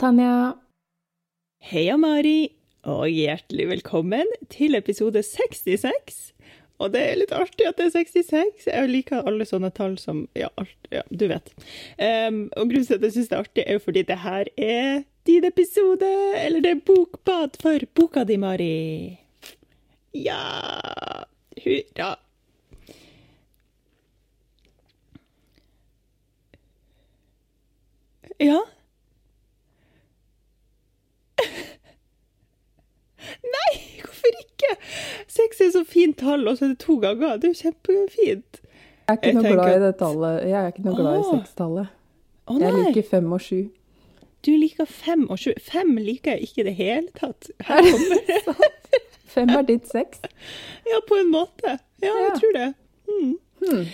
Tanja. Heia, Mari, og hjertelig velkommen til episode 66. Og det er litt artig at det er 66. Jeg liker alle sånne tall som Ja, alt, ja du vet. Um, og grunnen til at jeg syns det er artig, er jo fordi det her er din episode, eller det er bokbad for boka di, Mari. Ja Hurra. Ja? Nei, hvorfor ikke? Seks er så fint tall, og så er det to ganger. Det er jo kjempefint. Jeg er ikke noe glad i det tallet. Jeg er ikke noe glad i sekstallet. Jeg liker fem og sju. du liker fem og sju. Fem liker jeg ikke i det hele tatt. Her kommer det. Fem er ditt seks. Ja, på en måte. Ja, jeg Ja. tror det. Mm. Hmm.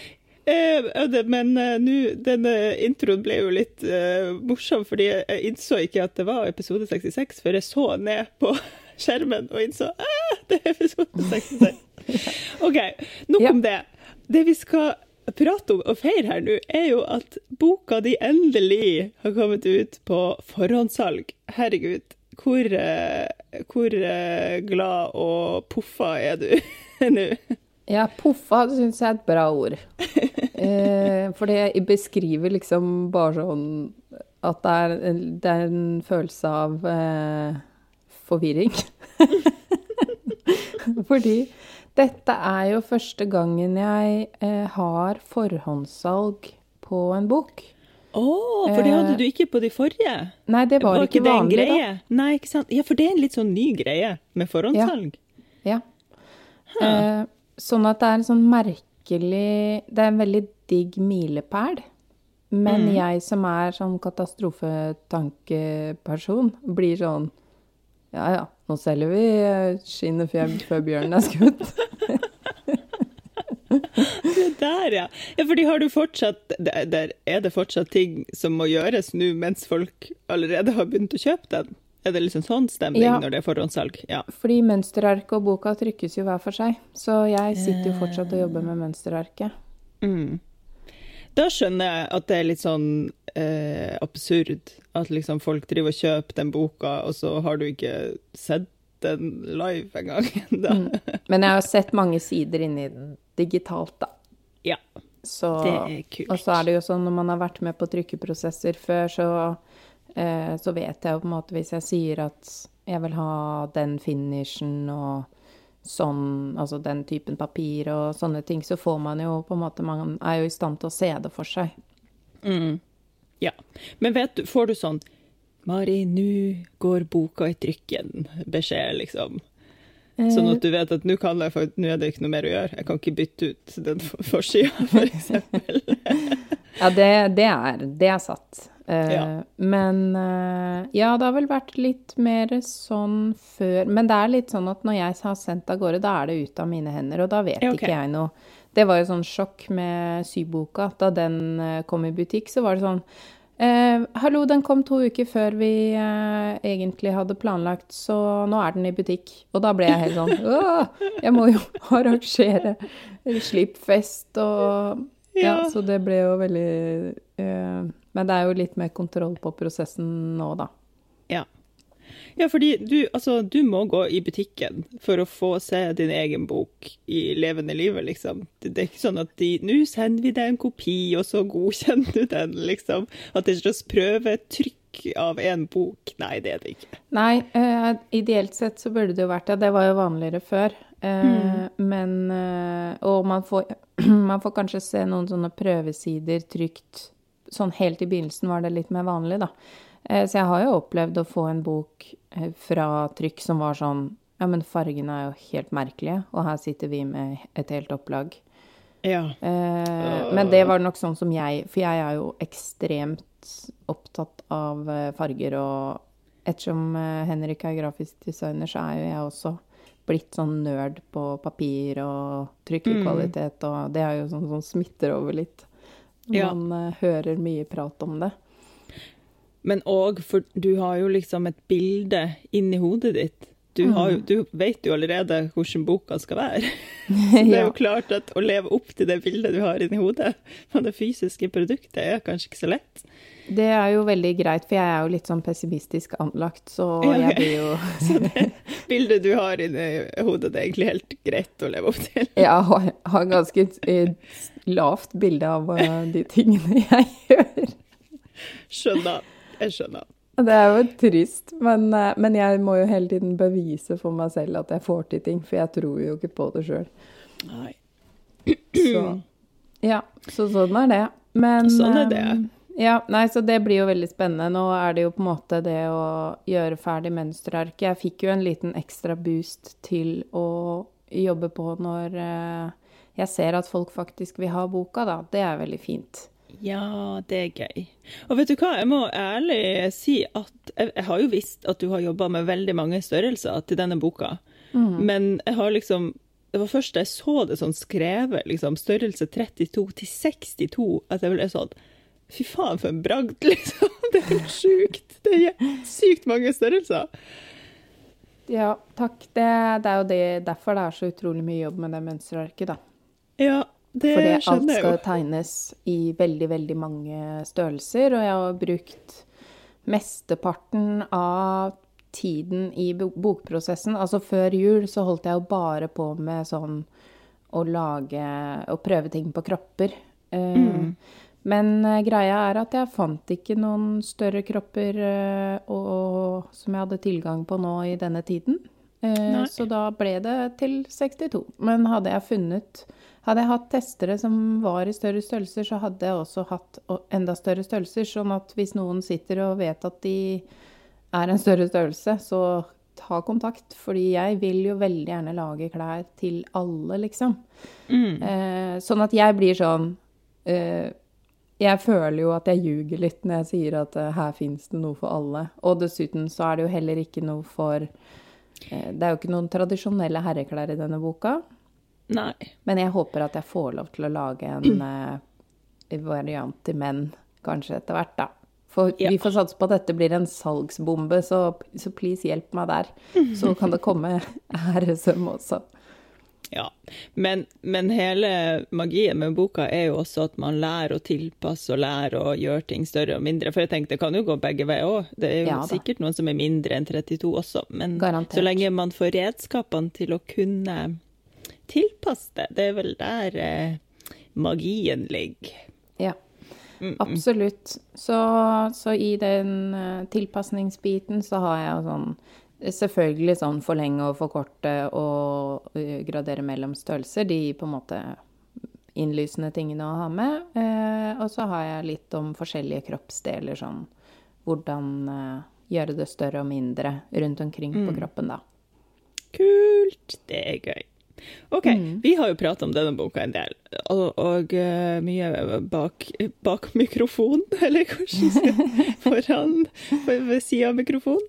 Eh, men eh, nå, denne introen ble jo litt uh, morsom, fordi jeg innså ikke at det var episode 66, før jeg så ned på skjermen og innså ah, det er episode 66. OK, nok Ja. om det. Det vi skal prate om og feire her nå, er jo at boka di endelig har kommet ut på forhåndssalg. Herregud, hvor, eh, hvor eh, glad og poffa er du nå? Ja, poffa syns jeg er et bra ord. Eh, for det beskriver liksom bare sånn at det er, en- det er en følelse av eh, forvirring. Fordi dette er jo første gangen jeg eh, har forhåndssalg på en bok. Å, for det hadde du ikke på de forrige? Nei, det var, ikke det en greie? da. Nei, ikke sant? Ja, for det er en litt sånn ny greie med forhåndssalg. Ja. Eh, sånn at det er en sånn merkelig Det er en veldig digg milepæl. Men Mm. jeg som er sånn katastrofetankeperson, blir sånn Ja ja, nå selger vi eh, skinnet før, før bjørnen er skutt. Det der, ja. ja. Fordi har du fortsatt der, der, Er det fortsatt ting som må gjøres nå mens folk allerede har begynt å kjøpe den? Er det liksom sånn stemning Ja. når det er forhåndssalg? Ja. Fordi mønsterarket og boka trykkes jo hver for seg. Så jeg sitter jo fortsatt og jobber med mønsterarket. Mm. Da skjønner jeg at det er litt sånn eh, absurd at liksom folk driver og kjøper den boka, og så har du ikke sett den live engang. Mm. Men jeg har sett mange sider inni den digitalt, da. Ja, Så, det er kult. Og så er det jo sånn når man har vært med på trykkeprosesser før, så, så vet jeg jo på en måte hvis jeg sier at jeg vil ha den finishen og sånn, altså den typen papir og sånne ting, så får man jo på en måte Man er jo i stand til å se det for seg. Mm. Ja. Men vet du, får du sånn Mari, nå går boka i trykken, beskjed, liksom. Sånn at du vet at nå kan jeg, for nå er det ikke noe mer å gjøre. Jeg kan ikke bytte ut den for- forsida, for eksempel. Ja, det, det, er, det er satt. Eh, Ja. Men eh, ja, det har vel vært litt mer sånn før. Men det er litt sånn at når jeg har sendt av gårde, da er det ut av mine hender, og da vet okay. ikke jeg noe. Det var jo sånn sjokk med syboka. Da den eh, kom i butikk, så var det sånn eh, Hallo, den kom to uker før vi eh, egentlig hadde planlagt, så nå er den i butikk. Og da ble jeg helt sånn Åh, jeg må jo arrangere slippfest og ja, Ja. så det ble jo veldig eh, Men det er jo litt mer kontroll på prosessen nå, da. Ja. Ja, fordi du, altså, du må gå i butikken for å få se din egen bok i levende livet, liksom. Det, det er ikke sånn at de Nå sender vi deg en kopi, og så godkjenner du den, liksom. At det er slags prøvetrykk av en bok. Nei, det er det ikke. Nei, uh, ideelt sett så burde det jo vært det. Det var jo vanligere før. Eh, Men uh, Og man får, man får kanskje se noen sånne prøvesider trygt Sånn helt i begynnelsen var det litt mer vanlig, da. Eh, Så jeg har jo opplevd å få en bok eh, fra trykk som var sånn Ja, men fargene er jo helt merkelige, og her sitter vi med et helt opplag. Ja. Eh, men det var nok sånn som jeg For jeg er jo ekstremt opptatt av farger, og ettersom Henrik er grafisk designer, så er jo jeg også blitt sånn nerd på papir og trykkekvalitet, og det er jo sånn som smitter over litt. Ja. Man eh, hører mye prat om det. Men òg for du har jo liksom et bilde inni hodet ditt du, har du vet jo allerede hvordan boka skal være. Så det er jo klart at å leve opp til det bildet du har inni hodet av det fysiske produktet, er kanskje ikke så lett. Det er jo veldig greit, for jeg er jo litt sånn pessimistisk anlagt, så jeg blir jo Så det bildet du har inni hodet, det er egentlig helt greit å leve opp til? Jeg har, ganske lavt bilde av eh, de tingene jeg gjør. Skjønner. Jeg skjønner. Det er jo trist, men, eh, men, jeg må jo hele tiden bevise for meg selv at jeg får til ting, for jeg tror jo ikke på det sjøl. Så ja, så sånn er det. Men Sånn er det. Um, ja, nei, så det blir jo veldig spennende. Nå er det jo på en måte det å gjøre ferdig mønsterarket. Jeg fikk jo en liten ekstra boost til å jobbe på når uh, jeg ser at folk faktisk vil ha boka, da. Det er veldig fint. Ja, det er gøy. Og vet du hva, jeg må ærlig si at jeg, jeg har jo visst at du har jobba med veldig mange størrelser til denne boka, mm. men jeg har liksom Det var først da jeg så det sånn skrevet, liksom størrelse 32 til 62, at jeg ble sånn Fy faen, for en bragd, liksom. Det er helt sjukt. Det er sykt mange størrelser. Ja, takk. Det, det er jo det, derfor det er så utrolig mye jobb med det mønsterarket, da. Ja, det Fordi alt skal tegnes i veldig, veldig mange størrelser, og jeg har brukt mesteparten av tiden i bokprosessen. Altså før jul så holdt jeg jo bare på med sånn å lage og prøve ting på kropper. Eh, mm. Men uh, greia er at jeg fant ikke noen større kropper og, og, som jeg hadde tilgang på nå i denne tiden. Nei. så da ble det til 62. Men hadde jeg funnet hadde jeg hatt testere som var i større størrelser, så hadde jeg også hatt enda større størrelser. Sånn at hvis noen sitter og vet at de er en større størrelse, så ta kontakt. Fordi jeg vil jo veldig gjerne lage klær til alle, liksom. Mm. Eh, sånn at jeg blir sånn eh, Jeg føler jo at jeg ljuger litt når jeg sier at eh, her fins det noe for alle. Og dessuten så er det jo heller ikke noe for eh, Det er jo ikke noen tradisjonelle herreklær i denne boka. Nei. Men jeg håper at jeg får lov til å lage en uh, variant til menn kanskje etter hvert, da. For ja. vi får satse på at dette blir en salgsbombe, så, så please hjelp meg der. Så kan det komme æresøm også. Ja, men, men, hele magien med boka er jo også at man lærer å tilpasse og lærer å gjøre ting større og mindre. For jeg tenkte det kan jo gå begge veier òg. Det er jo ja, sikkert noen som er mindre enn 32 også. Men Garantert. så lenge man får redskapene til å kunne tilpass det. Det er vel der eh, magien ligger. Ja, mm, mm. absolutt. Så, så, i den uh, tilpasningsbiten så har jeg sånn Selvfølgelig sånn forlenge og forkorte og uh, gradere mellom størrelser. De på en måte innlysende tingene å ha med. Eh, og så har jeg litt om forskjellige kroppsdeler, sånn hvordan gjøre det større og mindre rundt omkring mm. på kroppen, da. Kult. Det er gøy. OK, mm. vi har jo prata om denne boka en del, og, og uh, mye bak, bak mikrofon, eller hvordan foran, ved sida av mikrofonen.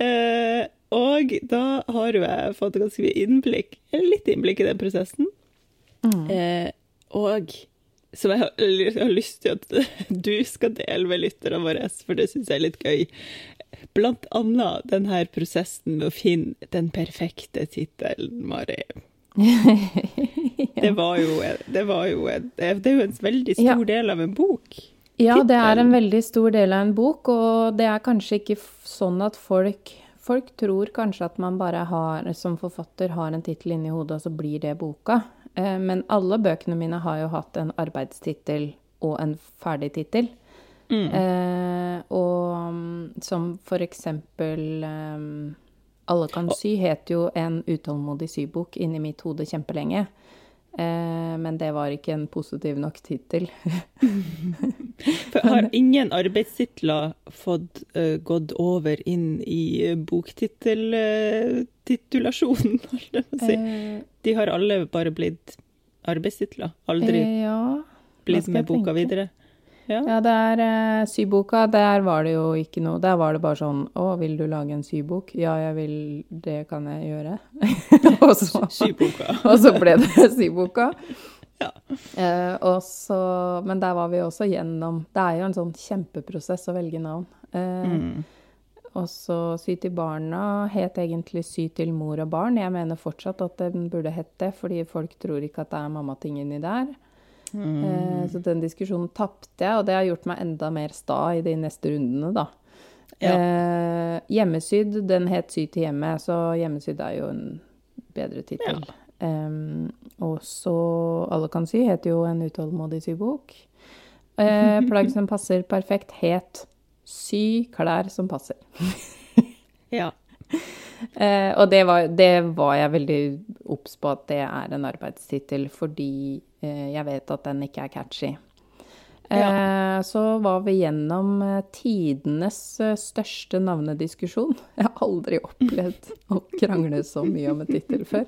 Uh, og da har jo jeg fått ganske mye innblikk, litt innblikk i den prosessen. Mm. Uh, og som jeg har, jeg har, lyst til at du skal dele med lytterne våre, for det syns jeg er litt gøy. Blant annet denne prosessen med å finne den perfekte tittelen, Mari. det, var jo, det, var jo en, det er jo en veldig stor ja. del av en bok. Ja, det er en veldig stor del av en bok, og det er kanskje ikke sånn at folk Folk tror kanskje at man bare har, som forfatter har en tittel inni hodet, og så blir det boka. Eh, men alle bøkene mine har jo hatt en arbeidstittel og en ferdig tittel. Mm. Eh, og mm, som for eksempel um, alle kan sy het jo en utålmodig sybok inni mitt hode kjempelenge. Eh, men det var ikke en positiv nok tittel. har ingen arbeidstitler fått uh, gått over inn i uh, boktitulasjonen, holdt jeg på å si? Eh, De har alle bare blitt arbeidstitler? Aldri ja, blitt med boka tenke? videre? Ja, ja det er uh, syboka. Der var det jo ikke noe Der var det bare sånn Å, vil du lage en sybok? Ja, jeg vil Det kan jeg gjøre. og, så, syboka. og så ble det syboka. Ja. Uh, og så, men der var vi også gjennom Det er jo en sånn kjempeprosess å velge navn. Uh, mm. og så Sy til barna het egentlig Sy til mor og barn. Jeg mener fortsatt at den burde hett det, fordi folk tror ikke at det er mammating inni der. Eh, så den diskusjonen tapte jeg, og det har gjort meg enda mer sta i de neste rundene, da. Ja. Eh, hjemmesydd, den het Sy til hjemmet, så hjemmesydd er jo en bedre tittel. Em, og så Alle kan sy heter jo en utålmodig sybok. Eh, plagg som passer perfekt het Sy klær som passer. Ja. Eh, og det var, det var jeg veldig obs på at det er en arbeidstittel, fordi jeg vet at den ikke er catchy. Ja. så var vi gjennom eh, tidenes eh, største navnediskusjon. Jeg har aldri opplevd å krangle så mye om en tittel før.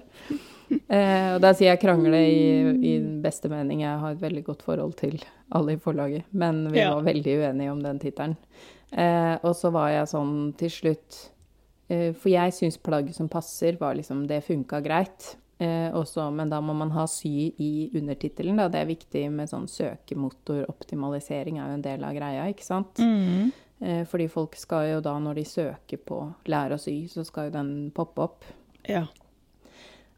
Eh, og da sier jeg krangle i, i beste mening. Jeg har et veldig godt forhold til alle i forlaget. Men vi Ja. var veldig uenige om den tittelen. Eh, og så var jeg sånn til slutt eh, For jeg syns plagg som passer, var liksom Det funka greit. Eh, også, men da må man ha sy i undertittelen. Det er viktig med sånn søkemotoroptimalisering er jo en del av greia, ikke sant? Mm. Eh, fordi folk skal jo da, når de søker på lære å sy, så skal jo den poppe opp. Ja.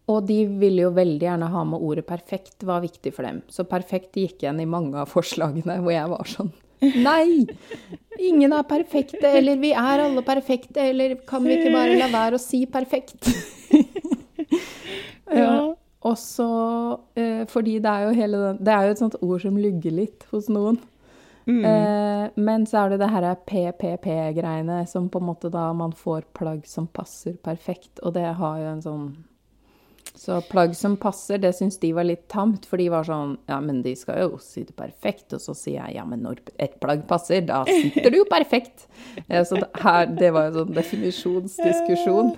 Og de ville jo veldig gjerne ha med ordet perfekt, var viktig for dem. Så perfekt gikk igjen i mange av forslagene hvor jeg var sånn Nei! Ingen er perfekte, eller vi er alle perfekte, eller kan vi ikke bare la være å si perfekt? Ja. Og så eh, Fordi det er jo hele Det er jo et sånt ord som lugger litt hos noen. Mm. Eh, men så er det det her PPP-greiene som på en måte da man får plagg som passer perfekt, og det har jo en sånn Så plagg som passer, det syns de var litt tamt, for de var sånn Ja, men de skal jo det perfekt. Og så sier jeg ja, men når et plagg passer, da sitter du jo perfekt. Eh, så det, her, det var en sånn definisjonsdiskusjon.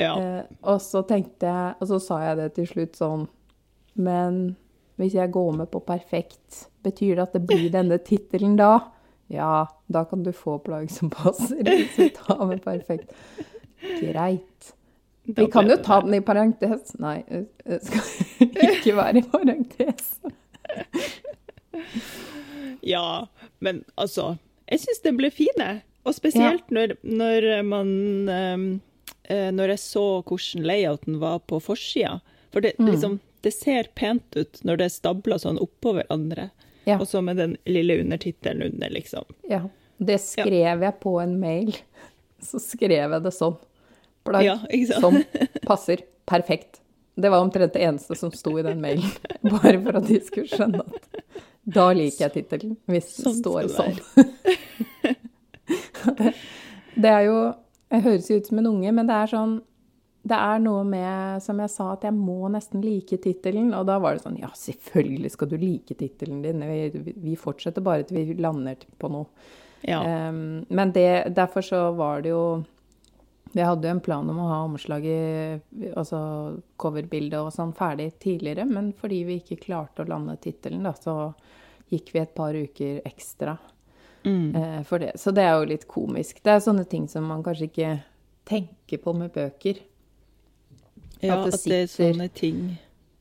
Ja. Eh, og så tenkte jeg, og så sa jeg det til slutt sånn Men hvis jeg går med på perfekt, betyr det at det blir denne tittelen da? Ja, da kan du få plagg som passer hvis du tar med perfekt. Greit. Vi kan jo ta den i parentes. Nei, det skal ikke være i parentes. Ja, men altså Jeg syns den ble fine. Og spesielt når, når man eh, Når jeg så hvordan layouten var på forsida. For det, Mm. liksom, det ser pent ut når det er stabla sånn oppå hverandre. Ja. Og så med den lille undertittelen under, liksom. Ja. Det skrev jeg på en mail. Så skrev jeg det sånn. Plagg Ja, som passer perfekt. Det var omtrent det eneste som sto i den mailen. Bare for at de skulle skjønne at da liker jeg tittelen, hvis det Sånn står sånn. det, det er jo Jeg høres jo ut som en unge, men det er sånn det er noe med, som jeg sa, at jeg må nesten like tittelen. Og da var det sånn Ja, selvfølgelig skal du like tittelen din. Vi, vi fortsetter bare til vi lander på noe. Ja. Um, men det, derfor så var det jo Vi hadde jo en plan om å ha omslaget, altså coverbildet og sånn, ferdig tidligere, men fordi vi ikke klarte å lande tittelen, da, så gikk vi et par uker ekstra Mm. eh, for det. Så det er jo litt komisk. Det er sånne ting som man kanskje ikke tenker på med bøker. ja, at det at det er sånne ting.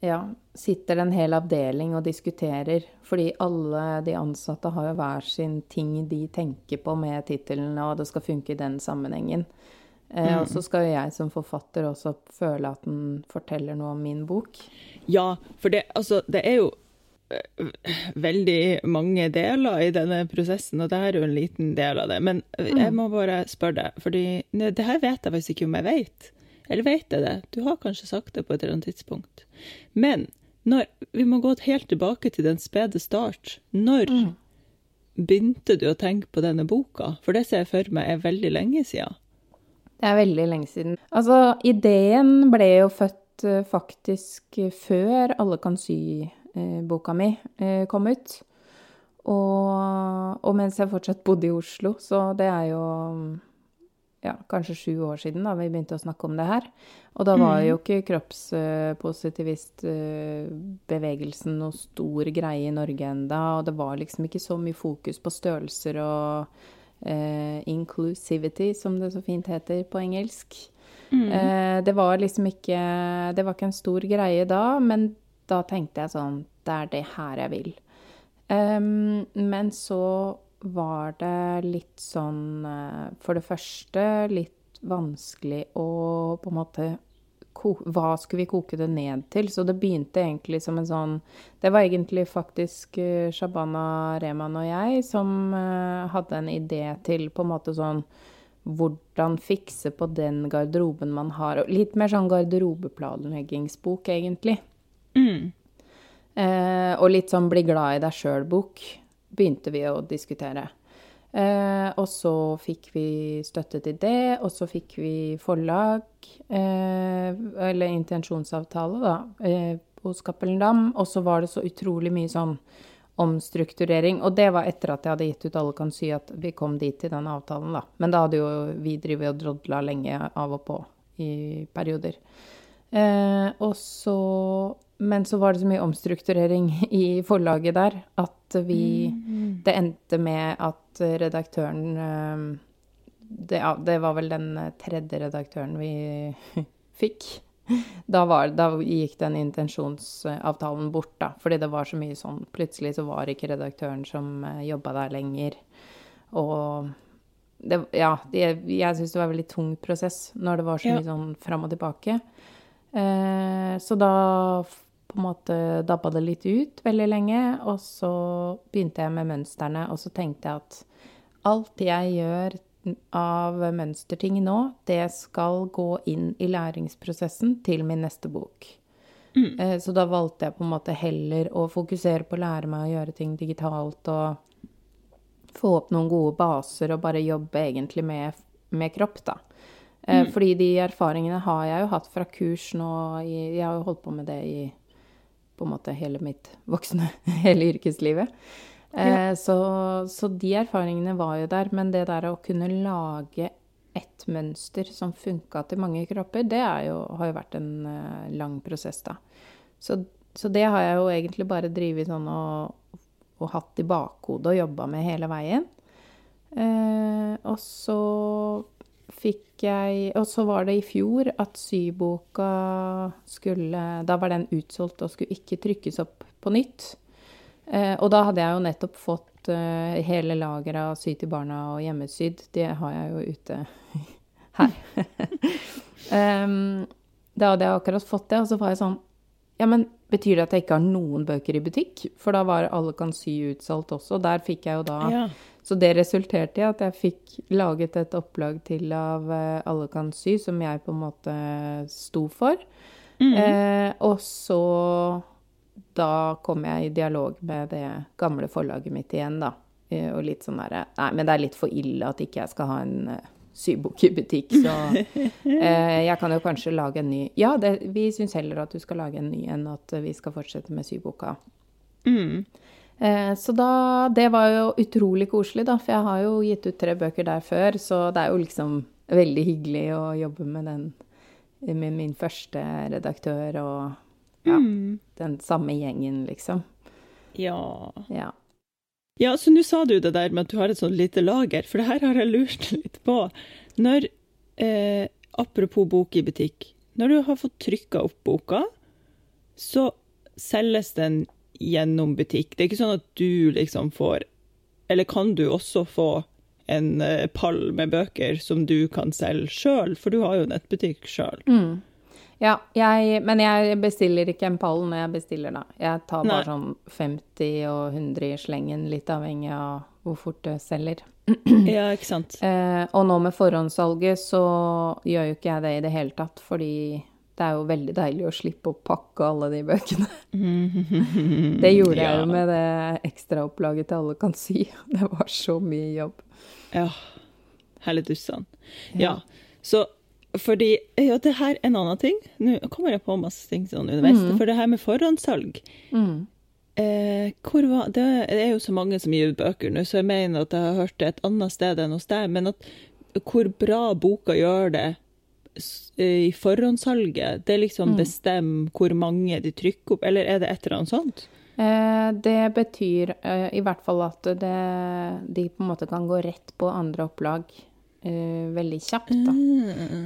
Ja, sitter en hel avdeling og diskuterer. Fordi alle de ansatte har jo hver sin ting de tenker på med tittelen, og det skal funke i den sammenhengen. Mm. Og så skal jo jeg som forfatter også føle at den forteller noe om min bok. Ja, for det, altså, det er jo eh, veldig mange deler i denne prosessen, og det her er jo en liten del av det. Men jeg må bare spørre deg, for det her vet jeg faktisk ikke om jeg vet. Eller vet jeg det? Du har kanskje sagt det på et eller annet tidspunkt. Men når, vi må gå helt tilbake til den spede start. Når begynte du å tenke på denne boka? For det ser jeg for meg er veldig lenge siden. Det er veldig lenge siden. Altså, ideen ble jo født eh, faktisk før Alle kan sy-boka mi eh, kom ut. Og, og mens jeg fortsatt bodde i Oslo, så det er jo ja, kanskje sju år siden da vi begynte å snakke om det her. Og da var jo ikke kroppspositivistbevegelsen noe stor greie i Norge enda, og det var liksom ikke så mye fokus på størrelser og eh, inclusivity, som det så fint heter på engelsk. Eh, det var liksom ikke Det var ikke en stor greie da, men da tenkte jeg sånn Det er det her jeg vil. Um, men så var det litt sånn eh, For det første litt vanskelig å på en måte hva skulle vi koke det ned til? Så det begynte egentlig som en sånn Det var egentlig faktisk uh, Shabana Rehman og jeg som uh, hadde en idé til på en måte sånn hvordan fikse på den garderoben man har. Litt mer sånn garderobeplanleggingsbok, egentlig. Mm. Eh, og litt sånn bli glad i deg sjøl-bok begynte vi å diskutere. Eh, og så fikk vi støtte til det, og så fikk vi forlag, eh, eller intensjonsavtale, da, eh, hos Cappelen Dam. Og så var det så utrolig mye sånn omstrukturering. Og det var etter at jeg hadde gitt ut Alle kan sy at vi kom dit til den avtalen, da. Men da hadde jo vi drevet og drodla lenge av og på i perioder. Eh, og så Men så var det så mye omstrukturering i forlaget der at vi Mm. Det endte med at redaktøren eh, det, ja, det var vel den tredje redaktøren vi fikk. Da, var, da gikk den intensjonsavtalen bort, da. Fordi det var så mye sånn Plutselig så var ikke redaktøren som jobba der lenger. Og det, ja, det, jeg syns det var en veldig tung prosess når det var så Ja. mye sånn fram og tilbake. Eh, så da på en måte dabba det litt ut veldig lenge, og så begynte jeg med mønstrene, og så tenkte jeg at alt jeg gjør av mønsterting nå, det skal gå inn i læringsprosessen til min neste bok. Mm. Så da valgte jeg på en måte heller å fokusere på å lære meg å gjøre ting digitalt og få opp noen gode baser og bare jobbe egentlig med, med kropp, da. Mm. Fordi de erfaringene har jeg jo hatt fra kurs nå Jeg har jo holdt på med det i på en måte hele mitt voksne, hele yrkeslivet. Eh, så, så de erfaringene var jo der, men det der å kunne lage ett mønster som funka til mange kropper, det jo, har jo vært en eh, lang prosess, da. Så, så det har jeg jo egentlig bare drevet sånn og, og hatt i bakhodet og jobba med hele veien. Eh, og så fikk jeg Og så var det i fjor at syboka skulle Da var den utsolgt og skulle ikke trykkes opp på nytt. Eh, og da hadde jeg jo nettopp fått eh, hele lageret av Sy til barna og Hjemmesydd. Det har jeg jo ute her. Da hadde jeg akkurat fått det, og så var jeg sånn Ja, men betyr det at jeg ikke har noen bøker i butikk? For da var Alle kan sy utsolgt også. Der fikk jeg jo da Ja. Så det resulterte i at jeg fikk laget et opplag til av eh, Alle kan sy, som jeg på en måte sto for. Eh, og så da kom jeg i dialog med det gamle forlaget mitt igjen, da. Eh, og litt sånn derre Nei, men det er litt for ille at ikke jeg skal ha en eh, sybok i butikk, så eh, jeg kan jo kanskje lage en ny Ja, det, vi syns heller at du skal lage en ny enn at vi skal fortsette med syboka. Mm. Eh, Så da Det var jo utrolig koselig, da, for jeg har jo gitt ut tre bøker der før, så det er jo liksom veldig hyggelig å jobbe med den med min første redaktør og ja, Mm. den samme gjengen, liksom. ja. Ja. Ja, så nå sa du det der med at du har et sånt lite lager, for det her har jeg lurt litt på. Når, eh, apropos bok i butikk, når du har fått trykka opp boka, så selges den gjennom butikk. Det er ikke sånn at du liksom får Eller kan du også få en eh, pall med bøker som du kan selge sjøl, for du har jo nettbutikk sjøl. Mm. Ja, jeg, men jeg bestiller ikke en pall når jeg bestiller, da. Jeg tar bare Nei. sånn 50 og 100 i slengen, litt avhengig av hvor fort det selger. Ja, ikke sant? Eh, og nå med forhåndssalget så gjør jo ikke jeg det i det hele tatt, fordi det er jo veldig deilig å slippe å pakke alle de bøkene. Det gjorde jeg jo Ja. med det ekstraopplaget til Alle kan sy. Det var så mye jobb. Ja. Hele dussene. Ja. Så fordi Ja, det her er en annen ting. Nå kommer jeg på masse ting sånn underveis. For det her med forhåndssalg Mm. eh, var, Det er jo så mange som gir ut bøker nå, så jeg mener at jeg har hørt det et annet sted enn hos deg. Men at hvor bra boka gjør det i forhåndssalget, det er liksom bestemmer hvor mange de trykker opp, eller er det et eller annet sånt? Eh, det betyr eh, i hvert fall at det, de på en måte kan gå rett på andre opplag eh, veldig kjapt, da.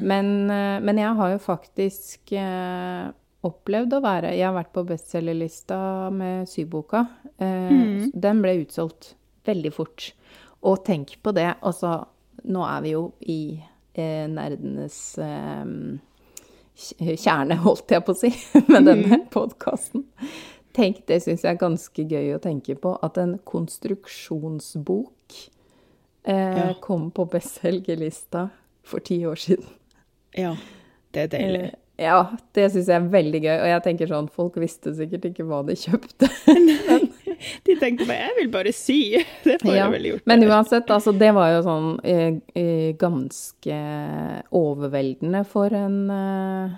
Men, eh, men jeg har jo faktisk eh, opplevd å være Jeg har vært på bestselgerlista med syboka. Eh, Den ble utsolgt veldig fort. og tenk på det. Altså, nå er vi jo i eh, nerdenes eh, kjerne, holdt jeg på å si, med denne mm. podkasten. Tenk, det syns jeg er ganske gøy å tenke på, at en konstruksjonsbok eh, ja. kom på bestselgerlista for ti år siden. Ja, det er deilig. Eh, ja, det syns jeg er veldig gøy. Og jeg tenker sånn, folk visste sikkert ikke hva de kjøpte. de tenkte bare 'jeg vil bare sy'. Det får ja, jeg vel gjort. Men uansett, altså, det var jo sånn eh, eh, ganske overveldende for en eh,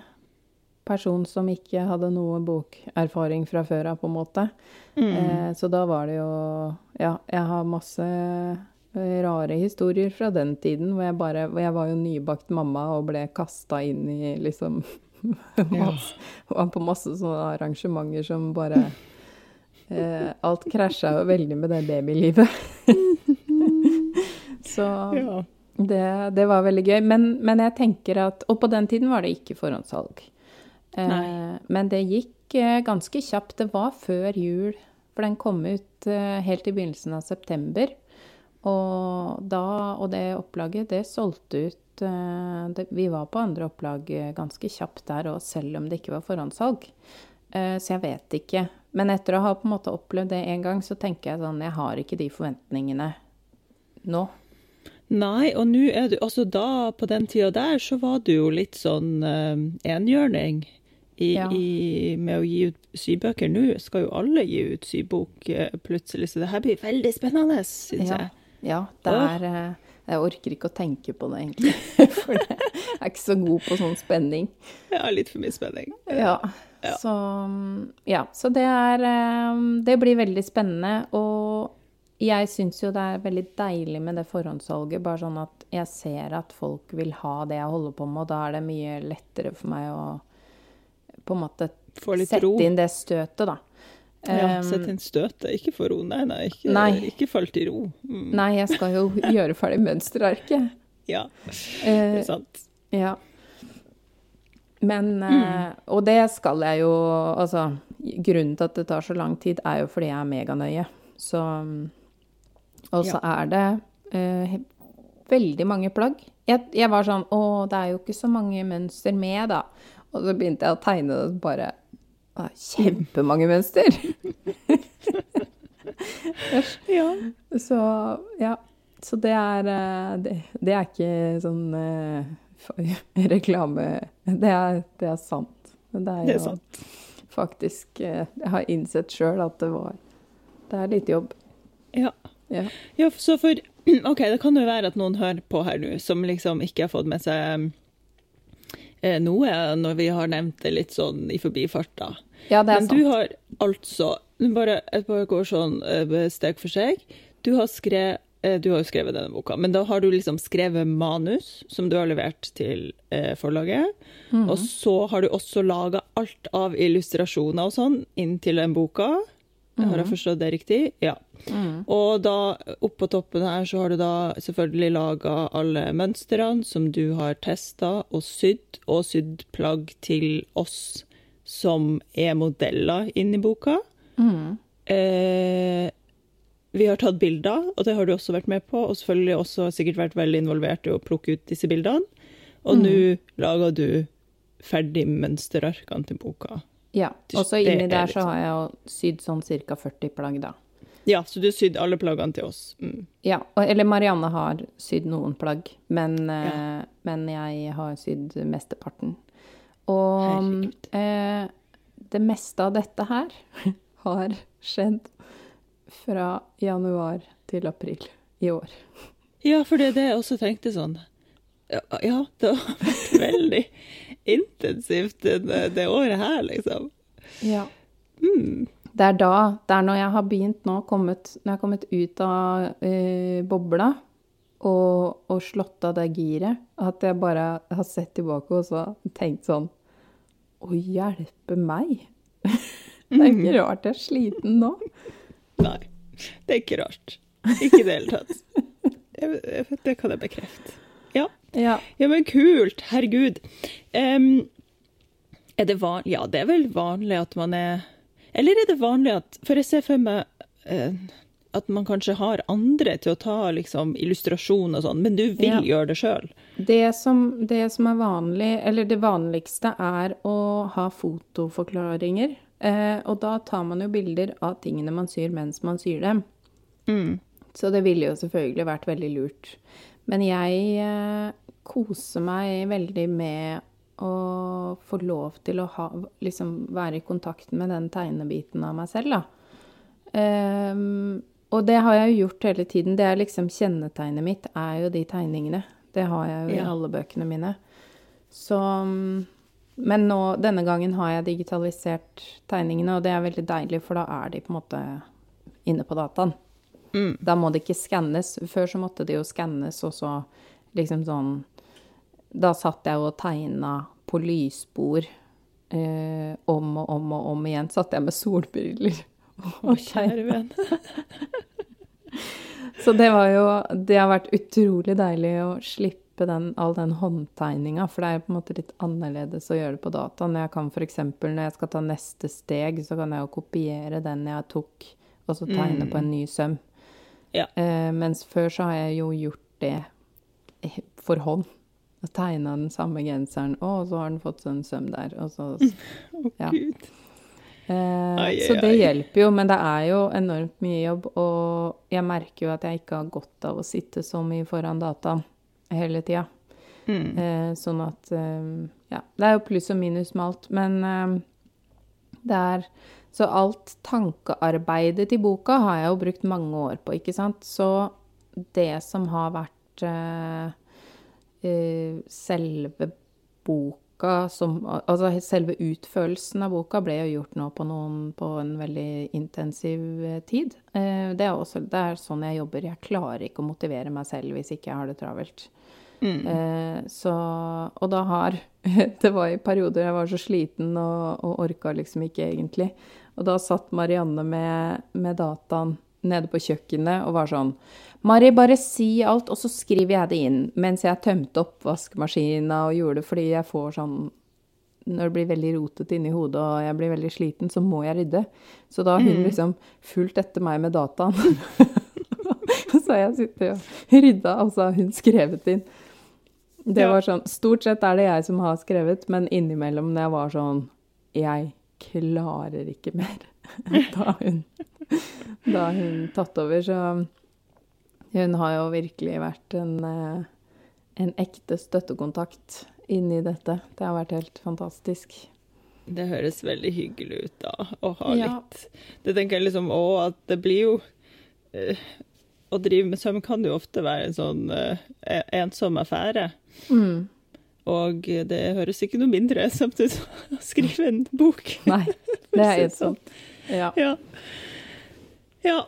person som ikke hadde noe bokerfaring fra før av, på en måte. Mm. Eh, så da var det jo Ja, jeg har masse eh, rare historier fra den tiden hvor jeg bare hvor jeg var jo nybakt mamma og ble kasta inn i liksom masse, ja. på masse sånne arrangementer som bare eh, Alt krasja jo veldig med det babylivet. Så ja. det, det, var veldig gøy. Men, men, jeg tenker at Og på den tiden var det ikke forhåndssalg. Eh, men det gikk eh, ganske kjapt. Det var før jul, for den kom ut eh, helt i begynnelsen av september. Og, da, og det opplaget, det solgte ut det, Vi var på andre opplag ganske kjapt der òg, selv om det ikke var forhåndssalg. Så jeg vet ikke. Men etter å ha på en måte opplevd det en gang, så tenker jeg sånn Jeg har ikke de forventningene nå. Nei, og nå er du Altså da, på den tida der, så var du jo litt sånn uh, enhjørning i, ja. i, med å gi ut sybøker. Nå skal jo alle gi ut sybok uh, plutselig, så det her blir veldig spennende, syns ja. jeg. Ja, det er uh, Jeg orker ikke å tenke på det, egentlig. For jeg er ikke så god på sånn spenning. Ja, litt for mye spenning. Ja. Ja. Så, ja, så det er Det blir veldig spennende. Og jeg syns jo det er veldig deilig med det forhåndssalget, bare sånn at jeg ser at folk vil ha det jeg holder på med, og da er det mye lettere for meg å på en måte sette ro. inn det støtet, da. Ja, um, sette inn støtet, ikke få ro. Nei, nei, ikke, nei. ikke fall til ro. Mm. Nei, jeg skal jo gjøre ferdig mønsterarket. Ja, det er sant. Uh, ja. Men mm. Og det skal jeg jo Altså, grunnen til at det tar så lang tid, er jo fordi jeg er meganøye. Så og så ja. er det eh, veldig mange plagg. Jeg, jeg, var sånn Å, det er jo ikke så mange mønster med, da. Og så begynte jeg å tegne det, bare å, Kjempemange mønster! ja. Så ja. Så det er eh, Det, det er ikke sånn uh, reklame det er, det er, sant. Det er, det er sant. faktisk Jeg har innsett sjøl at det var Det er litt jobb. Ja. Ja. ja, så for OK, det kan jo være at noen hører på her nå som liksom ikke har fått med seg eh, noe når vi har nevnt det litt sånn i forbifarta. Ja, det er Men sant. du har altså bare, Jeg bare går sånn eh, steg for steg. Du har, skrevet, eh, du har jo skrevet denne boka, men da har du liksom skrevet manus som du har levert til eh, forlaget. Mm. Og så har du også laga alt av illustrasjoner og sånn inn til den boka. Mm. Har jeg mhm. forstått det riktig? Ja. Mm. Og da, oppå toppen her, så har du da selvfølgelig laga alle mønstrene som du har testa og sydd, og sydd plagg til oss som er modeller inni boka. Mm. Eh, vi har tatt bilder, og det har du også vært med på, og selvfølgelig også sikkert vært veldig involvert i å plukke ut disse bildene. Og mm. nå lager du ferdig mønsterarkene til boka. Ja. Og så inni der så har jeg jo sydd sånn ca. 40 plagg, da. Ja, så du sydd alle plaggene til oss? Mm. Ja. Eller Marianne har sydd noen plagg, men, ja. eh, men jeg har sydd mesteparten. Og eh, det meste av dette her har skjedd fra januar til april i år. Ja, for det er det jeg også tenkte sånn. Ja, det har vært veldig intensivt det, det, året her, liksom. Ja. Mm. Det er da, det er når jeg har begynt nå, kommet, når jeg har kommet ut av eh, bobla og, og, slått av det giret, at jeg bare har sett tilbake og så tenkt sånn Å hjelpe meg! det er ikke rart jeg er sliten nå. Nei, det er ikke rart. Ikke i det hele tatt. Det kan jeg bekrefte. Ja. Ja. ja, men kult. Herregud. Um, er det van Ja, det er vel vanlig at man er Eller er det vanlig at For jeg ser for meg uh, at man kanskje har andre til å ta liksom, illustrasjon og sånn, men du vil Ja. gjøre det sjøl. Det det som er vanlig, eller det vanligste, er å ha fotoforklaringer. Eh, og da tar man jo bilder av tingene man syr mens man syr dem. Mm. Så det ville jo selvfølgelig vært veldig lurt. Men jeg eh, koser meg veldig med å få lov til å ha, liksom, være i kontakt med den tegnebiten av meg selv, da. Um, og det har jeg jo gjort hele tiden. Det er liksom kjennetegnet mitt, er jo de tegningene. Det har jeg jo i alle bøkene mine. Så mm, Men nå, denne gangen har jeg digitalisert tegningene, og det er veldig deilig, for da er de på en måte inne på dataen. Mm. Da må det ikke skannes. Før så måtte det jo skannes, og så liksom sånn Da satt jeg og tegna på lysbord eh, om og om og om igjen. Satt jeg med solbriller og kjære venn. Så det var jo Det har vært utrolig deilig å slippe den, all den håndtegninga, for det er på en måte litt annerledes å gjøre det på dataen. Jeg kan f.eks. når jeg skal ta neste steg, så kan jeg jo kopiere den jeg tok, og så tegne på en ny søm. Ja. Eh, mens før så har jeg jo gjort det for hånd. Tegna den samme genseren. og så har den fått sånn søm der. Og så Ja. Eh, Ai, så det ai. hjelper jo, men det er jo enormt mye jobb. Og jeg merker jo at jeg ikke har godt av å sitte så mye foran data hele tida. Mm. Eh, sånn at eh, Ja. Det er jo pluss og minus med alt, men eh, det er Så alt tankearbeidet til boka har jeg jo brukt mange år på, ikke sant. Så det som har vært eh, eh, selve boka som Altså selve utførelsen av boka ble jo gjort nå på noen på en veldig intensiv tid. Eh, det er også det er sånn jeg jobber. Jeg klarer ikke å motivere meg selv hvis ikke jeg har det travelt. Mm. Eh, så Og da har Det var i perioder jeg var så sliten og, og orka liksom ikke egentlig. Og da satt Marianne med, med dataen nede på kjøkkenet og var sånn Mari, bare si alt, og så skriver jeg det inn. Mens jeg tømte oppvaskmaskina og gjorde det fordi jeg får sånn Når det blir veldig rotete inni hodet og jeg blir veldig sliten, så må jeg rydde. Så da har hun liksom fulgt etter meg med dataen. så har jeg sittet og rydda, og så har hun skrevet inn. Det var sånn, Stort sett er det jeg som har skrevet, men innimellom når jeg var sånn Jeg klarer ikke mer. Da hun, da hun tatt over. Så hun har jo virkelig vært en, eh, en ekte støttekontakt inni dette. Det har vært helt fantastisk. Det høres veldig hyggelig ut, da, å ha Ja. litt Det tenker jeg liksom òg, at det blir jo eh, Å drive med søm kan jo ofte være en sånn eh, ensom affære. Mm. Og det høres ikke noe mindre ut å skrive en bok. Nei, det er helt ensomt. Ja. Ja. ja.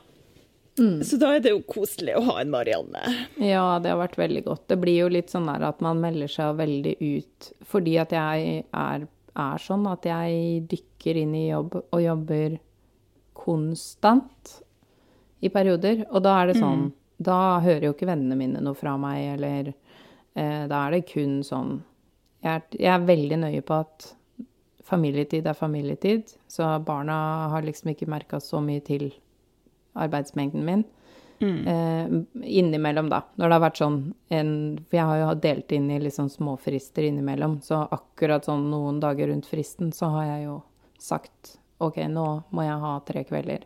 Mm. Så da er det jo koselig å ha en Marianne. Ja, det har vært veldig godt. Det blir jo litt sånn at man melder seg veldig ut fordi at jeg er, er sånn at jeg dykker inn i jobb og jobber konstant i perioder. Og da er det sånn Da hører jo ikke vennene mine noe fra meg, eller Da er det kun sånn jeg er, jeg er veldig nøye på at familietid er familietid, så barna har liksom ikke merka så mye til arbeidsmengden min. Eh, innimellom, da. Når det har vært sånn en For jeg har jo delt inn i liksom småfrister innimellom, så akkurat sånn noen dager rundt fristen, så har jeg jo sagt OK, nå må jeg ha tre kvelder.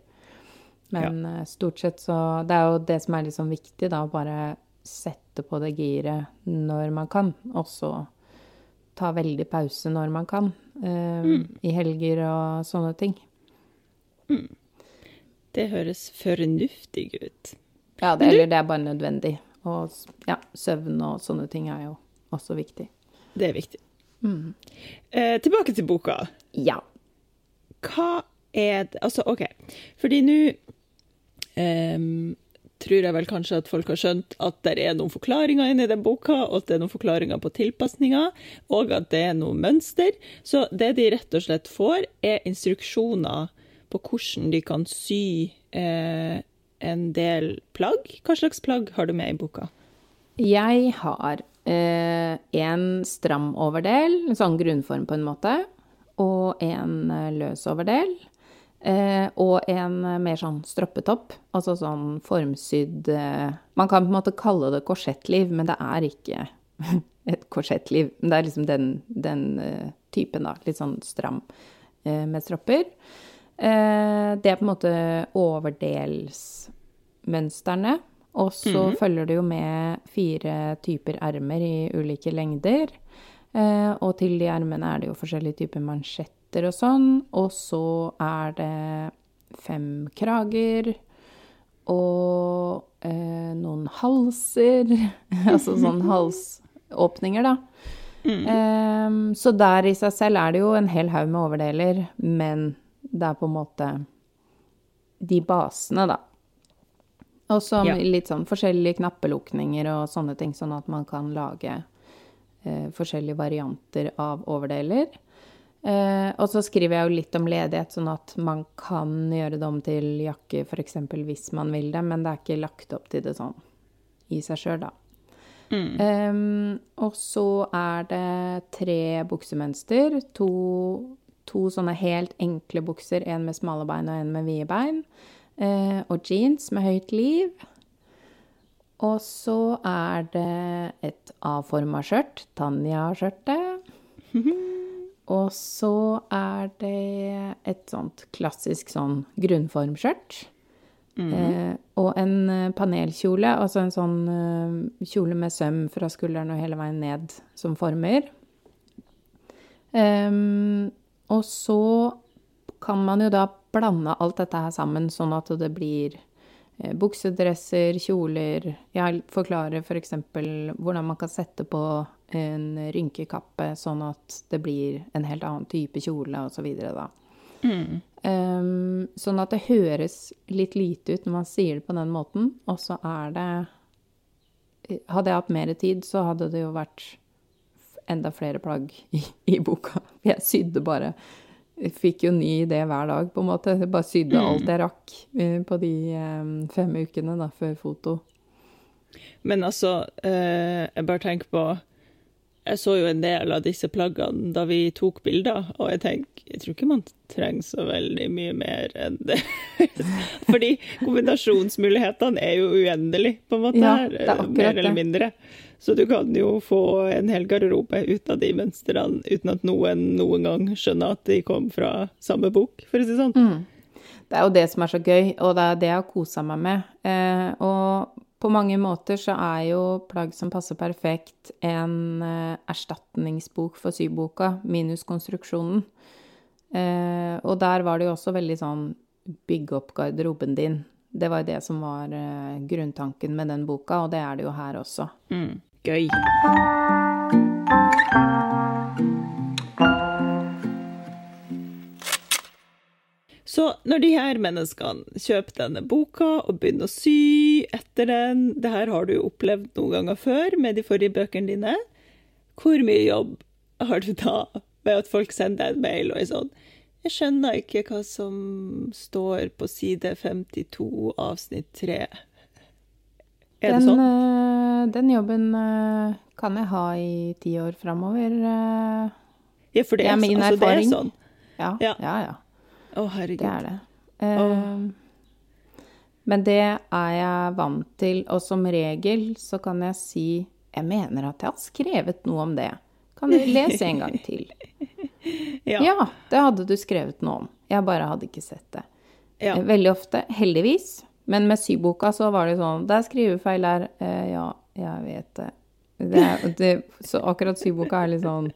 Men ja. stort sett så Det er jo det som er liksom viktig, da. Bare sette på det giret når man kan, og så ta veldig pause når man kan. Eh, I helger og sånne ting. Det høres fornuftig ut. Ja, det, eller det er bare nødvendig. Og ja, søvn og sånne ting er jo også viktig. Det er viktig. Eh, tilbake til boka. Ja. Hva er det Altså, OK. Fordi nå ehm, tror jeg vel kanskje at folk har skjønt at det er noen forklaringer inni den boka, og at det er noen forklaringer på tilpasninger, og at det er noe mønster. Så det de rett og slett får, er instruksjoner på hvordan de kan sy eh, en del plagg. Hva slags plagg har du med i boka? Jeg har eh, en stram overdel, en sånn grunnform på en måte, og en eh, løs overdel. Eh, og en eh, mer sånn stroppetopp, altså sånn formsydd eh, Man kan på en måte kalle det korsettliv, men det er ikke et korsettliv. Det er liksom den, den eh, typen, da. Litt sånn stram eh, med stropper. Eh, det er på en måte overdelsmønstrene. Og så Mhm. følger det jo med fire typer ermer i ulike lengder. Eh, og til de ermene er det jo forskjellige typer mansjetter og sånn. Og så er det fem krager og eh, noen halser. altså sånn halsåpninger, da. Eh, så der i seg selv er det jo en hel haug med overdeler, men det er på en måte de basene, da. Og så Ja. litt sånn forskjellige knappelukninger og sånne ting, sånn at man kan lage eh, forskjellige varianter av overdeler. Eh, og så skriver jeg jo litt om ledighet, sånn at man kan gjøre det om til jakke f.eks. hvis man vil det, men det er ikke lagt opp til det sånn i seg sjøl, da. Em, og så er det tre buksemønster. To, to sånne helt enkle bukser, en med smale bein og en med vide bein. Eh, og jeans med høyt liv. Og så er det et A-forma skjørt, Tanja-skjørtet. Og så er det et sånt klassisk sånn grunnformskjørt. Eh, og en eh, panelkjole, altså en sånn eh, kjole med søm fra skulderen og hele veien ned som former. Em, og så kan man jo da blande alt dette her sammen, sånn at det blir eh, buksedresser, kjoler Jeg forklarer f.eks. hvordan man kan sette på en rynkekappe, sånn at det blir en helt annen type kjole, osv. da. Um, sånn at det høres litt lite ut når man sier det på den måten, og så er det Hadde jeg hatt mer tid, så hadde det jo vært enda flere plagg i, i boka. Jeg sydde bare jeg Fikk jo ny idé hver dag, på en måte. Jeg bare sydde alt jeg rakk eh, på de um, fem ukene da, før foto. Men altså, uh, jeg bare tenker på Jeg så jo en del av disse plaggene da vi tok bilder, og jeg tenker Jeg tror ikke man trenger så veldig mye mer enn det. Fordi kombinasjonsmulighetene er jo uendelige, på en måte, Ja, her, er mer eller det. mindre. Så du kan jo få en hel garderobe ut av de mønstrene uten at noen noen gang skjønner at de kom fra samme bok, for å si det sånn. Det er jo det som er så gøy, og det er det jeg har kosa meg med. Eh, og på mange måter så er jo Plagg som passer perfekt en eh, erstatningsbok for syboka, minus konstruksjonen. Eh, og der var det jo også veldig sånn bygge opp garderoben din. Det var jo det som var eh, grunntanken med den boka, og det er det jo her også. Mm. Gøy. Så når de her menneskene kjøper denne boka og begynner å sy etter den Det her har du jo opplevd noen ganger før med de forrige bøkene dine. Hvor mye jobb har du da ved at folk sender deg en mail og er sånn Jeg skjønner ikke hva som står på side 52 avsnitt 3. Er det sånn? eh, den jobben eh, kan jeg ha i ti år framover. eh. Ja, for det er, altså, det er sånn. ja, Ja. ja, ja. Å, herregud. Det er det. Eh, Men det er jeg vant til, og som regel så kan jeg si Jeg mener at jeg har skrevet noe om det. Kan du lese en gang til? Ja. Ja, det hadde du skrevet noe om. Jeg bare hadde ikke sett det. Ja. Eh, Veldig ofte, heldigvis. Men med syboka så var det sånn Det er skrivefeil der. Eh, ja, jeg vet det. det, det så akkurat syboka er litt sånn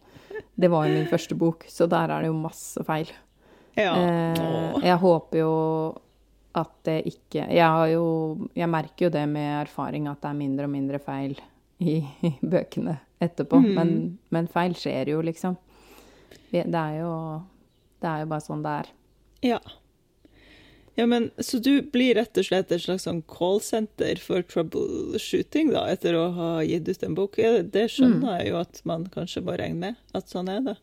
Det var jo min første bok, så der er det jo masse feil. Ja. Eh, jeg håper jo at det ikke Jeg har jo Jeg merker jo det med erfaring at det er mindre og mindre feil i, i bøkene etterpå. Men, men feil skjer jo, liksom. Det er jo Det er jo bare sånn det er. Ja. Ja, men Så du blir rett og slett et slags sånn callsenter for troubleshooting, da, etter å ha gitt ut en bok? Det skjønner jeg jo at man kanskje må regne med, at sånn er det.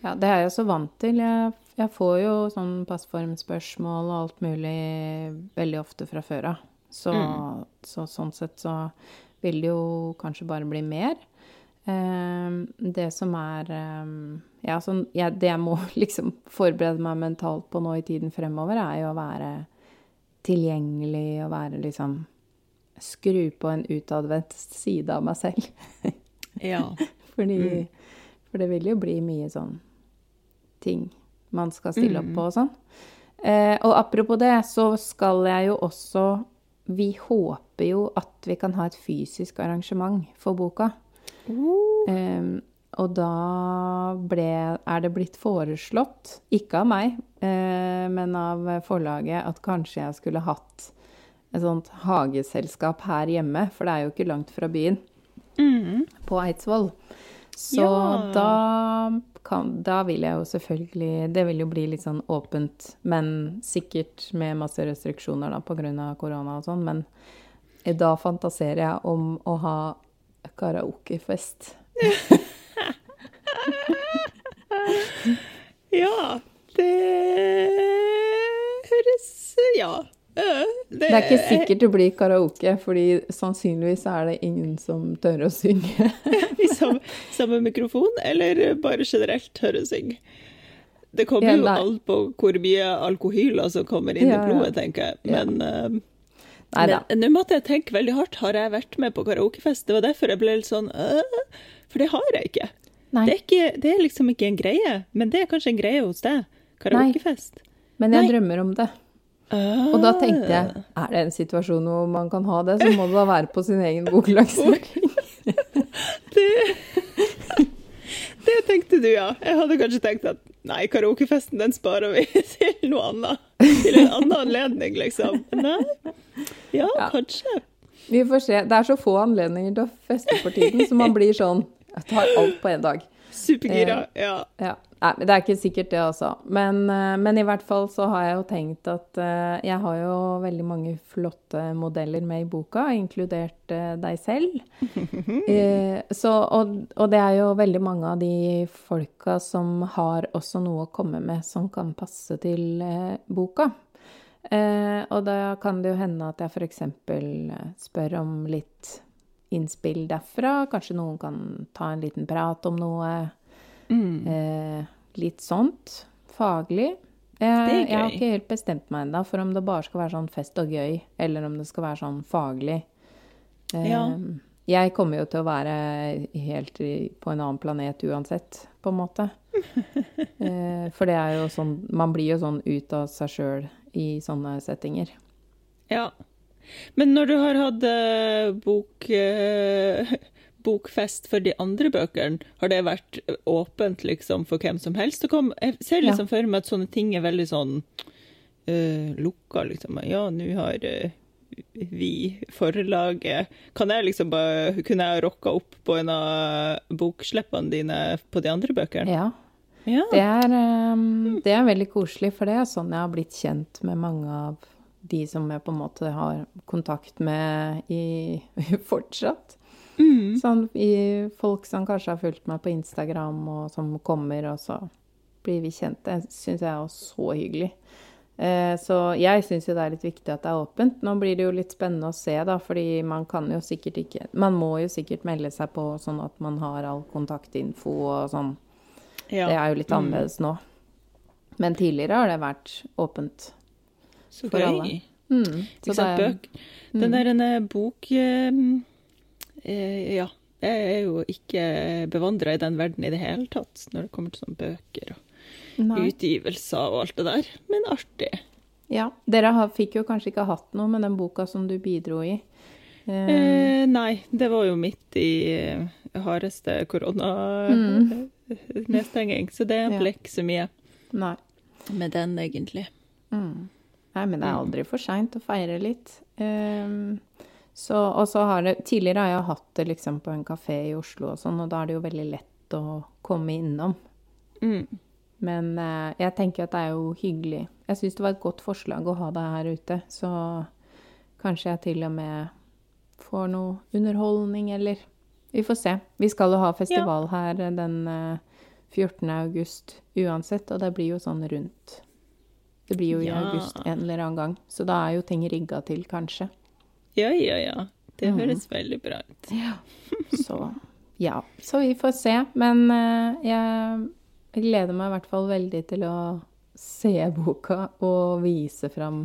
Ja, det er jeg så vant til. Jeg, jeg får jo sånn passformspørsmål og alt mulig veldig ofte fra før av. Så, så sånn sett så vil det jo kanskje bare bli mer. Eh, det som er eh, Ja, sånn jeg, Det jeg må liksom forberede meg mentalt på nå i tiden fremover, er jo å være tilgjengelig og være liksom Skru på en utadvendt side av meg selv. Ja. Fordi Mm. For det vil jo bli mye sånn ting man skal stille opp Mm. på og sånn. Eh, og apropos det, så skal jeg jo også Vi håper jo at vi kan ha et fysisk arrangement for boka. Uh, Eh, og da ble, er det blitt foreslått, ikke av meg, eh, men av forlaget, at kanskje jeg skulle hatt et sånt hageselskap her hjemme, for det er jo ikke langt fra byen, mm. på Eidsvoll. Så Ja. da, kan, da vil jeg jo selvfølgelig Det vil jo bli litt sånn åpent, men sikkert med masse restriksjoner da pga. korona og sånn. Men da fantaserer jeg om å ha karaokefest. Ja, det høres Ja. Det er ikke sikkert det blir karaoke, fordi sannsynligvis er det ingen som tør å synge. I samme, samme mikrofon, eller bare generelt tør å synge? Det kommer Ja, jo nei. alt på hvor mye alkohyler som kommer inn Ja, i blodet, tenker jeg. Men, Nei da. men nå måtte jeg tenke veldig hardt. Har jeg vært med på karaokefest? Det var derfor jeg ble litt sånn øh, For det har jeg ikke. Det er, ikke, det er liksom ikke en greie, men det er kanskje en greie hos deg. Karaokefest. Men jeg Nei. drømmer om det. Ah. Og da tenkte jeg, er det en situasjon hvor man kan ha det, så må det da være på sin egen boklagsføring. Det, det tenkte du, ja. Jeg hadde kanskje tenkt at nei, karaokefesten den sparer vi til noe annet. Til en annen anledning, liksom. Nei. Ja, Ja. kanskje. Vi får se. Det er så få anledninger til å feste for tiden, så man blir sånn Jeg tar alt på én dag. Supergira. Ja. Ja. Nei, men det er ikke sikkert det, altså. Men, eh, men i hvert fall så har jeg jo tenkt at eh, jeg har jo veldig mange flotte modeller med i boka, inkludert eh, deg selv. Så, og, og det er jo veldig mange av de folka som har også noe å komme med som kan passe til boka. Og da kan det jo hende at jeg f.eks. spør om litt innspill derfra. Kanskje noen kan ta en liten prat om noe. Mm. Eh, litt sånt. Faglig. Er jeg har ikke helt bestemt meg ennå for om det bare skal være sånn fest og gøy, eller om det skal være sånn faglig. Eh, Ja. Jeg kommer jo til å være helt på en annen planet uansett, på en måte. eh, for det er jo sånn Man blir jo sånn ut av seg sjøl i sånne settinger. ja. Men når du har hatt eh, bok, eh, bokfest for de andre bøkene, har det vært åpent liksom for hvem som helst? Jeg ser Ja. liksom for meg at sånne ting er veldig sånn uh, lukka, liksom. Ja, nå har uh, vi forlaget Kan jeg liksom bare Kunne jeg rocka opp på en av bokslippene dine på de andre bøkene? Ja. Ja. Det er, um, det er veldig koselig, for det er sånn jeg har blitt kjent med mange av de som jeg på en måte har kontakt med i, fortsatt. Mm. Sånn i folk som kanskje har fulgt meg på Instagram, og som kommer, og så blir vi kjent. Det syns jeg er så hyggelig. Eh, så jeg syns jo det er litt viktig at det er åpent. Nå blir det jo litt spennende å se, da, fordi man kan jo sikkert ikke Man må jo sikkert melde seg på sånn at man har all kontaktinfo og sånn. ja. Det er jo litt Mm. annerledes nå. Men tidligere har det vært åpent. Så for gøy. alle. Mm, så Ikke sant, bøk. Mm. Den der en bok eh, Ja. Jeg er jo ikke bevandra i den verden i det hele tatt, når det kommer til sånne bøker og Nei. utgivelser og alt det der. Men artig. Ja. Dere fikk jo kanskje ikke hatt noe med den boka som du bidro i. Eh, Eh, nei, det var jo midt i eh, hardeste koronanedstenging, så det Mm. Ble ikke så mye nei. med den, egentlig. Mm. Nei, men det er Mm. aldri for seint å feire litt. Eh, så, og så har det Tidligere har jeg hatt det liksom på en kafé i Oslo og sånn, og da er det jo veldig lett å komme innom. Mm. Men eh, jeg tenker at det er jo hyggelig. Jeg syns det var et godt forslag å ha deg her ute, så kanskje jeg til og med får noe underholdning, eller Vi får se. Vi skal jo ha festival her den eh, 14. august uansett, og det blir jo sånn rundt Det blir jo i Ja. august en eller annen gang, så da er jo ting rigga til, kanskje. Ja, ja, ja. Det høres mm. veldig bra ut. Så Ja, så vi får se. Men uh, jeg gleder meg i hvert fall veldig til å se boka og vise fram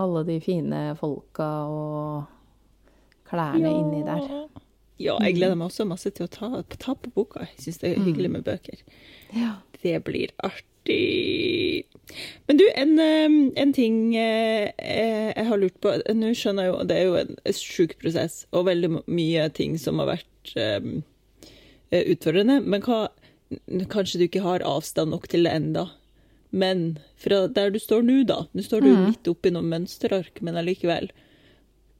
alle de fine folka og klærne inni der. Ja, jeg gleder meg også masse til å ta, ta på boka. Jeg syns det er hyggelig med bøker. Ja. Det blir artig. Men du, en, eh, en ting eh, jeg har lurt på Nå skjønner jeg jo det er jo en sjuk prosess, og veldig mye ting som har vært um, utfordrende. Men hva Kanskje du ikke har avstand nok til det enda. Men fra der du står nå, da Nå står du mm. midt oppi noen mønsterark, men allikevel.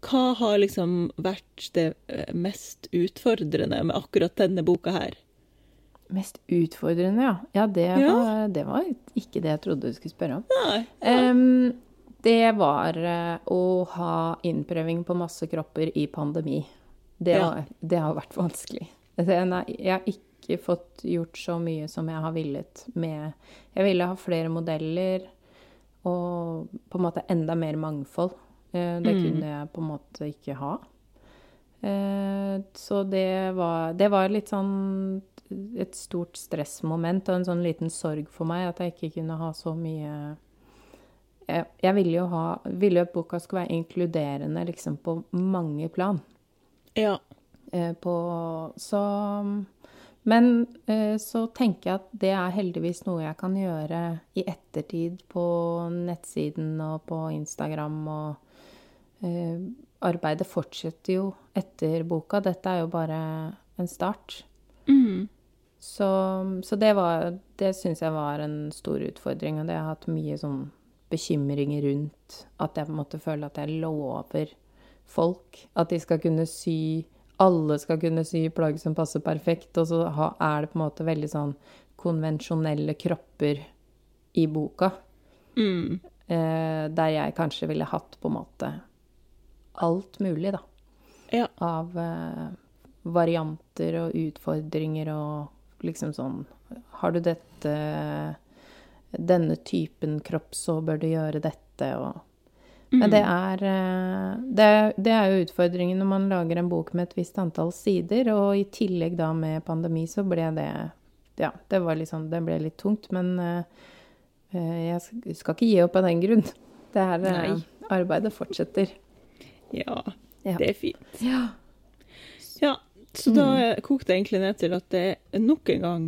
Hva har liksom vært det mest utfordrende med akkurat denne boka her? Mest utfordrende, ja. Ja, det, ja. Var, det var, ikke det jeg trodde du skulle spørre om. Nei, ja. um, det var uh, å ha innprøving på masse kropper i pandemi. Det, ja. var, det har vært vanskelig. Nei, jeg har ikke fått gjort så mye som jeg har villet med Jeg ville ha flere modeller og på en måte enda mer mangfold. Uh, det mm. kunne jeg på en måte ikke ha. Uh, så det var, det var litt sånn et stort stressmoment og en sånn liten sorg for meg at jeg ikke kunne ha så mye Jeg, jeg ville jo ha Ville jo at boka skulle være inkluderende liksom på mange plan. Ja. Eh, på Så Men eh, så tenker jeg at det er heldigvis noe jeg kan gjøre i ettertid på nettsiden og på Instagram og eh, Arbeidet fortsetter jo etter boka. Dette er jo bare en start. Mm. Så, så det var Det syns jeg var en stor utfordring, og det har jeg hatt mye sånn bekymringer rundt. At jeg på en måte føler at jeg lover folk at de skal kunne sy Alle skal kunne sy plagg som passer perfekt, og så er det på en måte veldig sånn konvensjonelle kropper i boka. Mm. Eh, der jeg kanskje ville hatt på en måte alt mulig, da. Ja. Av eh, varianter og utfordringer og liksom sånn Har du dette Denne typen kropp, så bør du gjøre dette, og Men det mm. er, eh, det, det er jo utfordringen når man lager en bok med et visst antall sider, og i tillegg da med pandemi så ble det Ja, det var liksom Det ble litt tungt, men uh, jeg skal ikke gi opp av den grunn. Det her Nei. arbeidet fortsetter. Ja, ja, det er fint. Ja. Ja, så da mm. kokte det egentlig ned til at det er nok en gang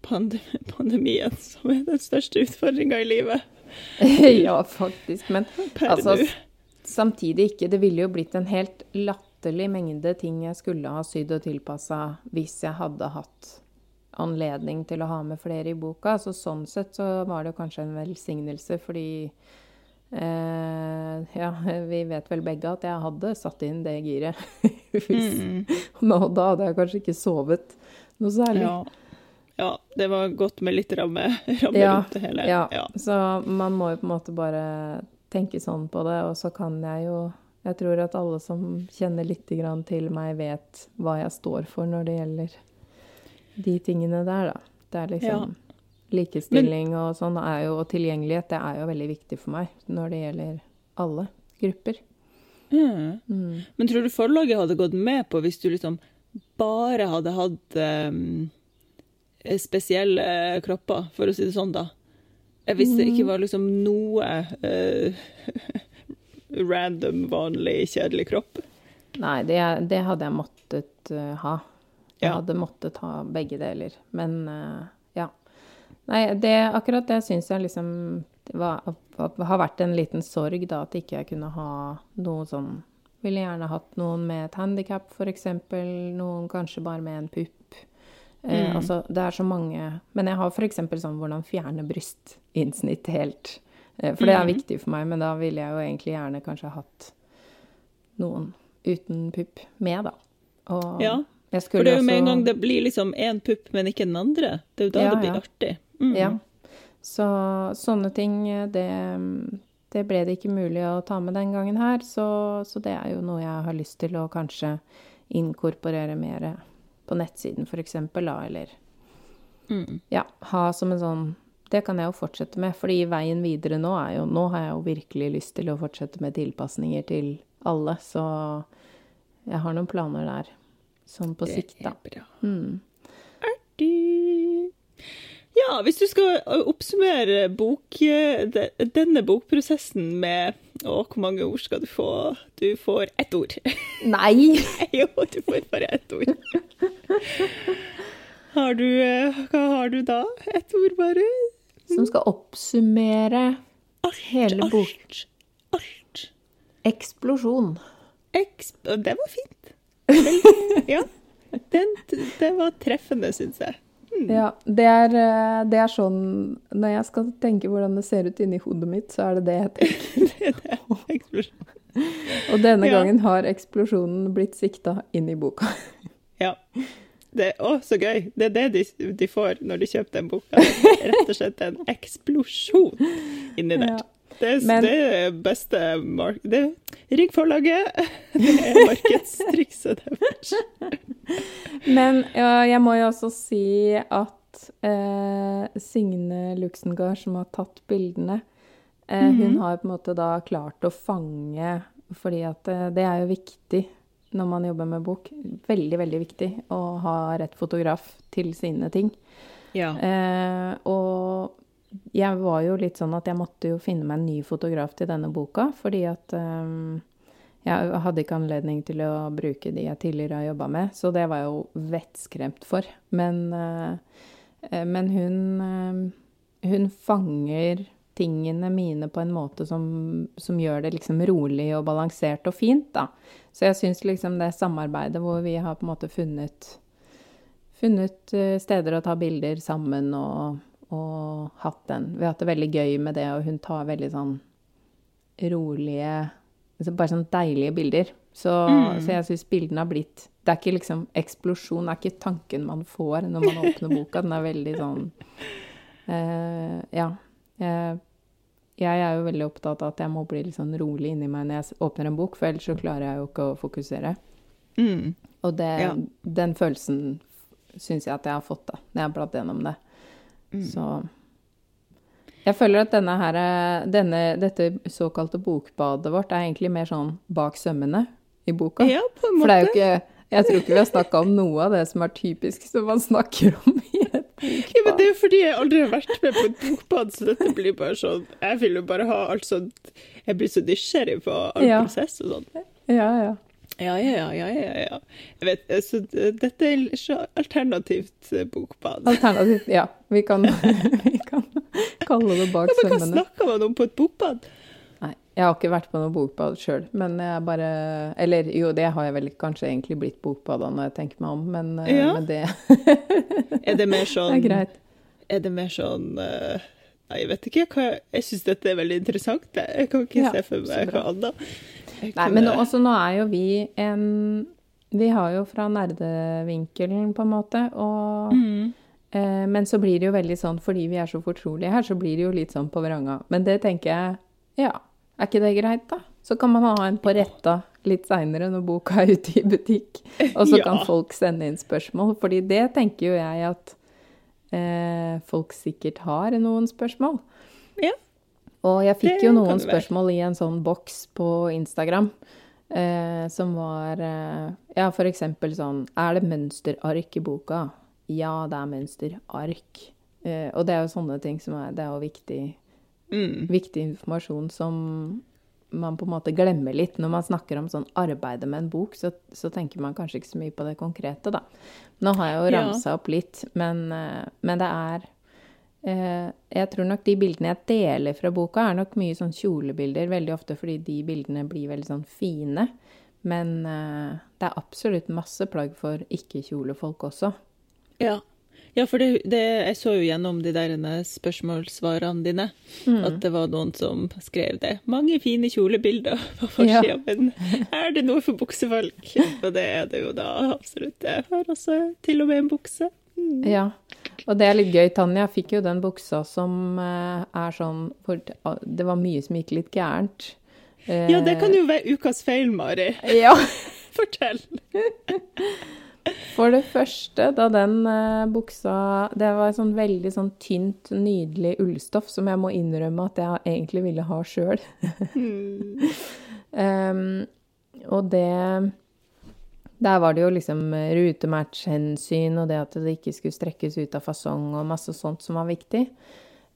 pandemien som er den største utfordringa i livet. ja, faktisk. Men altså, samtidig ikke. Det ville jo blitt en helt latterlig mengde ting jeg skulle ha sydd og tilpassa hvis jeg hadde hatt anledning til å ha med flere i boka. Så sånn sett så var det kanskje en velsignelse, fordi Uh, ja, vi vet vel begge at jeg hadde satt inn det giret. Hvis, mm. Og da hadde jeg kanskje ikke sovet noe særlig. Ja, ja det var godt med litt ramme, ramme ja, rundt det hele. Ja. ja, så man må jo på en måte bare tenke sånn på det, og så kan jeg jo Jeg tror at alle som kjenner litt til meg, vet hva jeg står for når det gjelder de tingene der, da. Det er liksom Likestilling og sånn jo, og tilgjengelighet det er jo veldig viktig for meg når det gjelder alle grupper. Mm. Mm. Men tror du forlaget hadde gått med på hvis du liksom bare hadde hatt um, spesielle kropper, for å si det sånn, da? Hvis det ikke mm. var liksom noe uh, random, vanlig, kjedelig kropp? Nei, det, det hadde jeg måttet uh, ha. Jeg ja. hadde måttet ha begge deler. Men uh, Nei, det, akkurat det syns jeg liksom var, har vært en liten sorg, da, at ikke jeg kunne ha noe sånn Ville gjerne hatt noen med et handikap, f.eks. Noen kanskje bare med en pupp. Eh, mm. altså, det er så mange Men jeg har f.eks. sånn hvordan fjerne brystinnsnitt helt. Eh, for det er mm. viktig for meg, men da ville jeg jo egentlig gjerne kanskje hatt noen uten pupp med, da. Og ja. For det er jo med en gang det blir liksom én pupp, men ikke den andre. Det er jo da ja, det blir ja. artig. Mm. Ja. Så sånne ting, det, det, ble det ikke mulig å ta med den gangen her. Så, så, det er jo noe jeg har lyst til å kanskje inkorporere mer på nettsiden, f.eks., da, eller mm. Ja, ha som en sånn Det kan jeg jo fortsette med, fordi veien videre nå er jo Nå har jeg jo virkelig lyst til å fortsette med tilpasninger til alle, så jeg har noen planer der sånn på sikt, da. Det er bra. Mm. Artig. Ja, hvis du skal oppsummere bok, de- denne bokprosessen med Å, hvor mange ord skal du få? Du får ett ord. Nei! jo, du får bare ett ord. Har du Hva har du da? Ett ord, bare? Som skal oppsummere hele bok... Alt. Alt. Eksplosjon. Eksp det var fint. Ja. Den, det var treffende, syns jeg. Ja, det er, eh, det er sånn Når jeg skal tenke hvordan det ser ut inni hodet mitt, så er det det jeg tenker. Det er det. Og denne Ja. gangen har eksplosjonen blitt sikta inn i boka. Ja. Det, å, så gøy. Det er det de, de får når de kjøper den boka. Rett og slett en eksplosjon inni der. Ja. Det, er- Men- det er beste mark... Det Rigg forlaget. Det er markedstrikset deres. Men ja, jeg må jo også si at eh, Signe Luxengard, som har tatt bildene, eh, hun har på en måte da klart å fange Fordi at eh, det er jo viktig når man jobber med bok. Veldig, veldig viktig å ha rett fotograf til sine ting. Ja. Eh, og jeg var jo litt sånn at jeg måtte jo finne meg en ny fotograf til denne boka, fordi at um, jeg hadde ikke anledning til å bruke de jeg tidligere har jobba med, så det var jeg jo vettskremt for. Men, eh, men hun, uh, hun fanger tingene mine på en måte som, som gjør det liksom rolig og balansert og fint, da. Så jeg syns liksom det samarbeidet hvor vi har på en måte funnet funnet steder å ta bilder sammen og, og hatt den. Vi har hatt det veldig gøy med det, og hun tar veldig sånn rolige altså Bare sånn deilige bilder. Så, så jeg syns bildene har blitt Det er ikke liksom eksplosjon, det er ikke tanken man får når man åpner boka. Den er veldig sånn uh, Ja. Jeg, jeg er jo veldig opptatt av at jeg må bli litt sånn rolig inni meg når jeg åpner en bok, for ellers så klarer jeg jo ikke å fokusere. Mm. Og det, Ja. den følelsen syns jeg at jeg har fått da, når jeg har bladd gjennom det. Mm. Så jeg føler at denne her, denne, dette såkalte bokbadet vårt er egentlig mer sånn bak sømmene i boka. ja, på en For det er jo ikke Jeg tror ikke vi har snakka om noe av det som er typisk som man snakker om i et Ja, men det er jo fordi jeg aldri har vært med på et bokbad, så dette blir bare sånn Jeg vil jo bare ha alt sånt Jeg blir så nysgjerrig på all Ja. prosess og sånn. Ja, ja. Ja, ja, ja, ja, ja, ja. Jeg vet, eh, så dette er alternativt eh, bokbad. Alternativt Ja. Vi kan, vi kan kalle det bak Ja, men hva snakker man om på et bokbad? Nei, jeg har ikke vært på noe bokbad sjøl, men jeg bare Eller jo, det har jeg vel kanskje egentlig blitt bokbada når jeg tenker meg om, men, eh, Ja. men det, Er det mer sånn det sånn er greit. Er det mer sånn Nei, jeg vet ikke. Jeg, jeg syns dette er veldig interessant. jeg. Kan ikke Ja, se for meg hva annet. Nei, kunne- men også nå er jo vi en Vi har jo fra nerdevinkelen, på en måte, og Mm. eh, Men så blir det jo veldig sånn, fordi vi er så fortrolige her, så blir det jo litt sånn på vranga. Men det tenker jeg Ja, er ikke det greit, da? Så kan man ha en på retta litt seinere når boka er ute i butikk. Og så kan folk sende inn spørsmål, fordi det tenker jo jeg at eh, folk sikkert har noen spørsmål. Ja. Og jeg fikk jo noen spørsmål i en sånn boks på Instagram. Eh, som var eh, Ja, for eksempel sånn Er det mønsterark i boka? Ja, det er mønsterark. Eh, og det er jo sånne ting som er Det er jo viktig, Mm. viktig informasjon som man på en måte glemmer litt. Når man snakker om sånn arbeidet med en bok, så, så tenker man kanskje ikke så mye på det konkrete, da. Nå har jeg jo Ja. opp litt, men, eh, men det er eh, Jeg tror nok de bildene jeg deler fra boka, er nok mye sånn kjolebilder, veldig ofte fordi de bildene blir veldig sånn fine. Men eh, det er absolutt masse plagg for ikke-kjolefolk også. Ja. Ja, for det, det, jeg så jo gjennom de der spørsmålssvarene dine, Mm. at det var noen som skrev det. Mange fine kjolebilder på forsida, Ja. men er det noe for buksefolk? Og det er det jo da absolutt. Jeg har også til og med en bukse. Mm. Ja, og det er litt gøy. Tanja fikk jo den buksa som eh, er sånn for Det var mye som gikk litt gærent. Eh, Ja, det kan jo være ukas feil, Mari. Ja. Fortell. For det første, da den eh, buksa Det var sånn veldig sånn tynt, nydelig ullstoff som jeg må innrømme at jeg egentlig ville ha sjøl. Mm. Em, og det Der var det jo liksom rutematchhensyn og det at det ikke skulle strekkes ut av fasong og masse sånt som var viktig.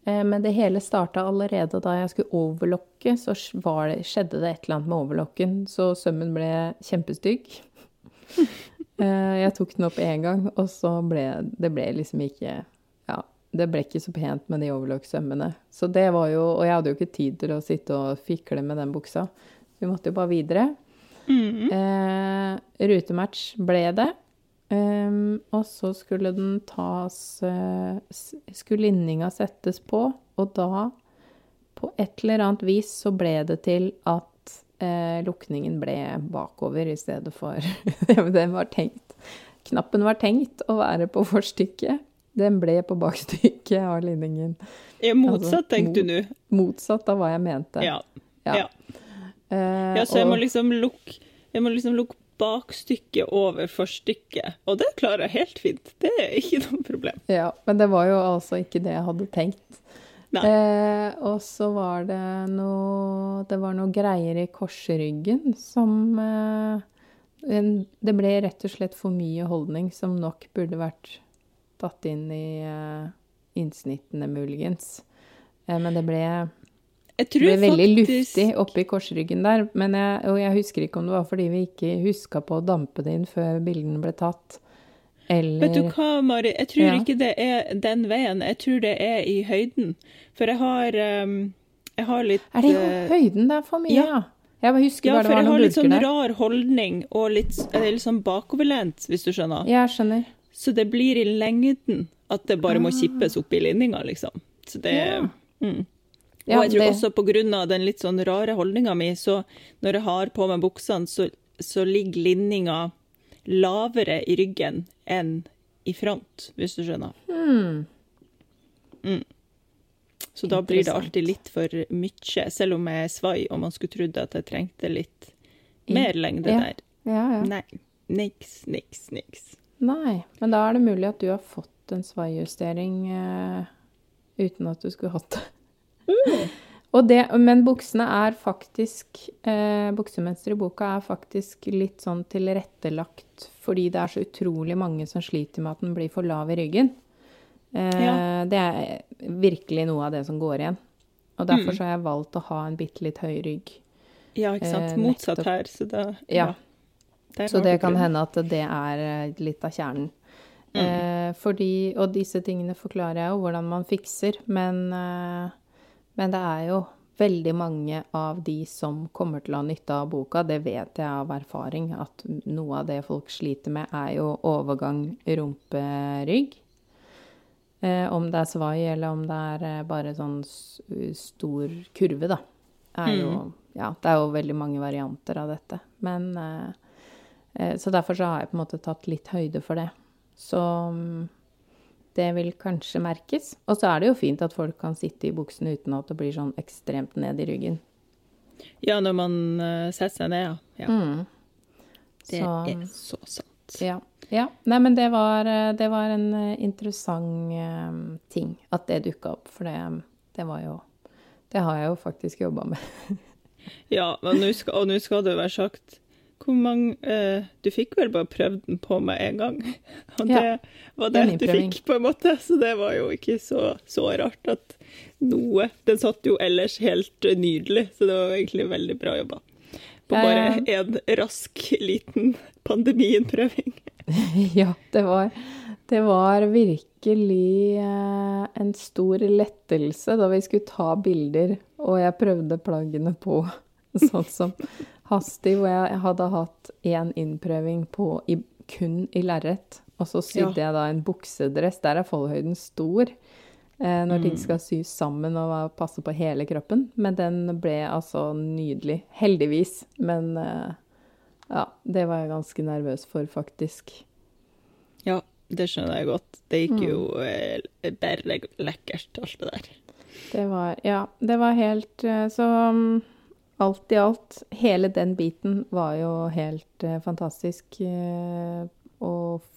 Eh, men det hele starta allerede da jeg skulle overlokke, så det, skjedde det et eller annet med overlokken, så sømmen ble kjempestygg. Eh, jeg tok den opp én gang, og så ble det ble liksom ikke Ja, det ble ikke så pent med de overlokkssømmene. Så det var jo Og jeg hadde jo ikke tid til å sitte og fikle med den buksa. Vi måtte jo bare videre. Mm. Eh, rutematch ble det. Um, og så skulle den tas uh, Skulle linninga settes på, og da, på et eller annet vis, så ble det til at uh, lukningen ble bakover i stedet for Den var tenkt Knappen var tenkt å være på forstykket. Den ble på bakstykket av linningen. Ja, motsatt, altså, tenkte du nå? Motsatt av hva jeg mente. Ja. Ja, ja. Eh, ja så jeg må liksom lukke jeg må liksom lukke bakstykket over forstykket. Og det klarer jeg helt fint. Det er ikke noe problem. Ja, men det var jo altså ikke det jeg hadde tenkt. Eh, og så var det noe Det var noe greier i korsryggen som eh, Det ble rett og slett for mye holdning som nok burde vært tatt inn i eh, innsnittene, muligens. Eh, men det ble jeg tror det ble veldig faktisk... luftig oppi korsryggen der. Men jeg, og jeg husker ikke om det var fordi vi ikke huska på å dampe det inn før bildene ble tatt. Eller Vet du hva, Mari? Jeg tror ja. ikke det er den veien. Jeg tror det er i høyden. For jeg har, um, jeg har litt Er det i uh, høyden det er for mye? Ja. Jeg bare husker ja, bare det var noen bulker der. Ja, for jeg har litt sånn der. rar holdning og litt, litt sånn bakoverlent, hvis du skjønner. Ja, jeg skjønner. Så det blir i lengden at det bare må ah. kippes opp i linninga, liksom. Så det ja. mm. Ja, og jeg tror det... også pga. den litt sånn rare holdninga mi, så når jeg har på meg buksene, så, så, ligger linninga lavere i ryggen enn i front, hvis du skjønner. Hmm. Mm. Så da blir det alltid litt for mye, selv om jeg er svai og man skulle trodd at jeg trengte litt mer lengde ja. der. Ja, ja. Nei. Niks, niks, niks. Nei, men da er det mulig at du har fått en svaijustering uh, uten at du skulle hatt det. Det, men buksene er faktisk eh, Buksemønsteret i boka er faktisk litt sånn tilrettelagt fordi det er så utrolig mange som sliter med at den blir for lav i ryggen. Eh, ja. Det er virkelig noe av det som går igjen. Og derfor mm. så har jeg valgt å ha en bitte litt høy rygg. Ja, ikke sant. Eh, Motsatt her, så da Ja. ja. Så det kan hende at det er eh, litt av kjernen. Mm. Eh, fordi, og disse tingene forklarer jeg jo hvordan man fikser, men eh, men det er jo veldig mange av de som kommer til å ha nytte av boka, det vet jeg av erfaring, at noe av det folk sliter med, er jo overgang rumperygg. Eh, om det er svai, eller om det er eh, bare sånn stor kurve, da. Er jo, mm. Ja, det er jo veldig mange varianter av dette. Men eh, eh, Så derfor så har jeg på en måte tatt litt høyde for det. Så mm, det vil kanskje merkes. Og så er det jo fint at folk kan sitte i buksene uten at det blir sånn ekstremt ned i ryggen. Ja, når man uh, setter seg ned, ja. ja. Mm. Det så, er så sant. Ja. ja. Nei, men det var, eh, det var en uh, interessant ting at det dukka opp, for det, det, var jo Det har jeg jo faktisk jobba med. ja, men nå skal, og nå skal det være sagt hvor mange uh, Du fikk vel bare prøvd den på meg en gang. Og det ja, var det du fikk, på en måte. Så det var jo ikke så, så, rart at noe Den satt jo ellers helt nydelig, så det var egentlig veldig bra jobba. På bare en rask, liten pandemiinnprøving. ja, det var det var virkelig eh, en stor lettelse da vi skulle ta bilder, og jeg prøvde plaggene på sånn som hastig, hvor jeg hadde hatt én innprøving på i, kun i lerret. Og så sydde ja. jeg da en buksedress. Der er foldhøyden stor eh, når mm. ting skal sys sammen og passe på hele kroppen. Men den ble altså nydelig. Heldigvis. Men eh, ja, det var jeg ganske nervøs for, faktisk. Ja, det skjønner jeg godt. Det gikk jo mm. eh, bare lekkert, alt det der. Det var Ja, det var helt eh, Så um, alt i alt, hele den biten var jo helt eh, fantastisk eh, å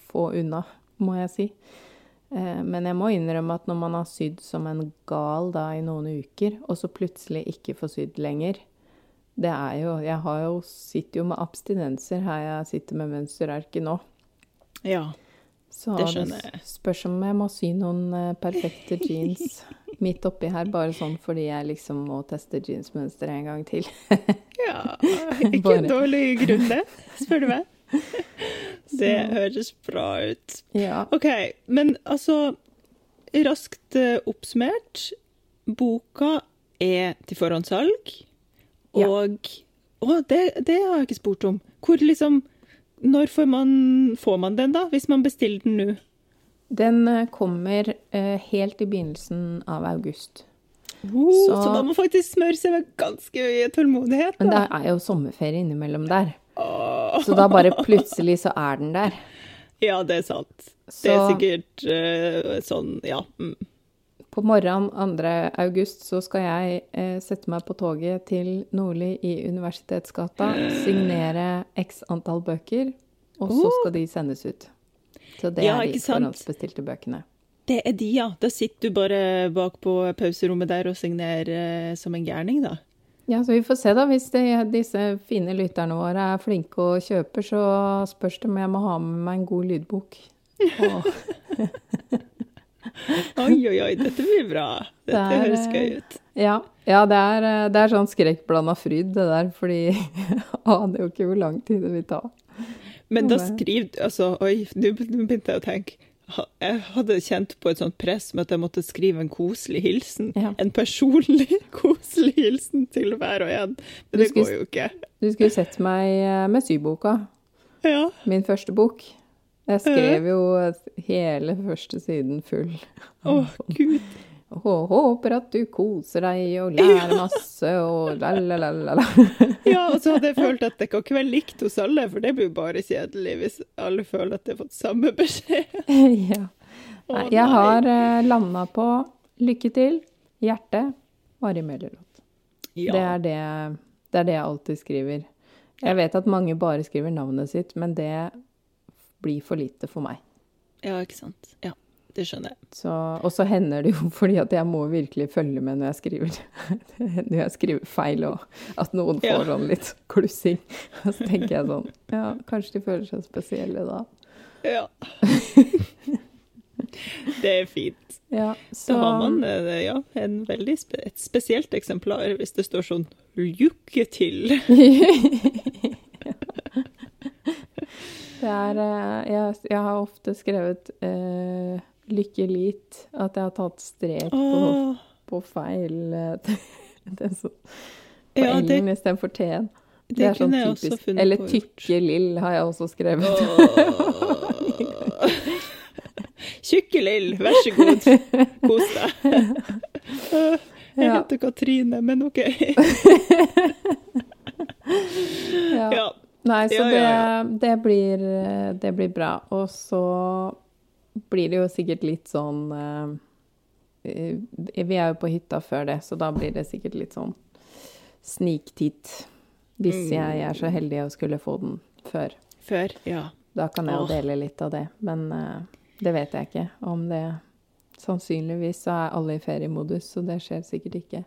få unna, må jeg si. Eh, men jeg må innrømme at når man har sydd som en gal da i noen uker, og så plutselig ikke får sydd lenger, Det er jo Jeg jo, sitter jo med abstinenser her jeg sitter med mønsterarket nå. Ja. Så Det skjønner jeg. spørs om jeg må sy noen eh, perfekte jeans midt oppi her, bare sånn fordi jeg liksom må teste jeansmønsteret en gang til. ja. Ikke Bare- en dårlig grunn, det, spør du meg. Det høres bra ut. Ja. OK, men altså Raskt eh, oppsummert. Boka er til forhåndssalg, Ja. og Å, det, det har jeg ikke spurt om. Hvor liksom Når får man, får man den, da? Hvis man bestiller den nå? Den eh, kommer eh, helt i begynnelsen av august. Oh, så... Så- da må faktisk smøre seg med ganske mye tålmodighet. Men det er jo sommerferie innimellom der. Oh. Så da bare plutselig så er den der. Ja, det er sant. Det er sikkert eh, sånn, ja. Mm. På morgenen 2. august så skal jeg eh, sette meg på toget til Nordli i Universitetsgata, signere x antall bøker, og så skal de sendes ut. Så det Ja, er de forhåndsbestilte bøkene. Det er de, ja. Da sitter du bare bak på pauserommet der og signerer eh, som en gærning, da. Ja, så vi får se da. Hvis det, disse fine lytterne våre er flinke og kjøper, så spørs det om jeg må ha med meg en god lydbok. Og, Oi, oi, oi, dette blir bra. Dette Det er, høres eh, gøy ut. ja, ja det, er, eh, det er sånn skrekkblanda fryd, det der, fordi jeg aner jo ikke hvor lang tid det vil ta. Men da skriv Altså, oi, nå nå begynte jeg å tenke. Jeg hadde kjent på et sånt press med at jeg måtte skrive en koselig hilsen. Ja. En personlig koselig hilsen til hver og en. Men Du det skulle går jo ikke. Du skulle sett meg eh, med syboka, Ja. min første bok. Jeg skrev jo hele første siden full. Å, gud. Og Håper at du koser deg og lærer masse og la-la-la-la. Ja, og så hadde jeg følt at det kan ikke være likt hos alle, for det blir jo bare kjedelig hvis alle føler at de har fått samme beskjed. ja. Nei, jeg har uh, landa på lykke til, hjerte, Mari Møllerlott. Ja. Det, er det, det er det jeg alltid skriver. Jeg vet at mange bare skriver navnet sitt, men det blir for lite for meg. ja, ikke sant. Ja, det skjønner jeg. Så, og så hender det jo fordi at jeg må virkelig følge med når jeg skriver. når jeg skriver feil, og at noen får Ja. sånn litt klussing. Og så tenker jeg sånn Ja, kanskje de føler seg spesielle da. Ja. Det er fint. Ja, Så Da har man eh, ja, en veldig et spesielt eksemplar hvis det står sånn 'lykke til'. Det er eh, jeg, jeg har ofte skrevet eh, lykke lit. At jeg har tatt strek på, på feil eh, det så, På ja, det, L-en istedenfor T-en. det, er sånn typisk. Eller tykke lill har jeg også skrevet. Tjukke Lill, vær så god. Kos deg. Jeg heter Katrine, men OK. Ja. Ja. Nei, så Ja, ja, ja. Det, det, blir, det blir bra. Og så blir det jo sikkert litt sånn uh, Vi er jo på hytta før det, så da blir det sikkert litt sånn sniktitt. Hvis Mm. jeg er så heldig å skulle få den før. Før, ja. Da kan jeg jo dele litt av det. Men uh, det vet jeg ikke om det Sannsynligvis så er alle i feriemodus, så det skjer sikkert ikke.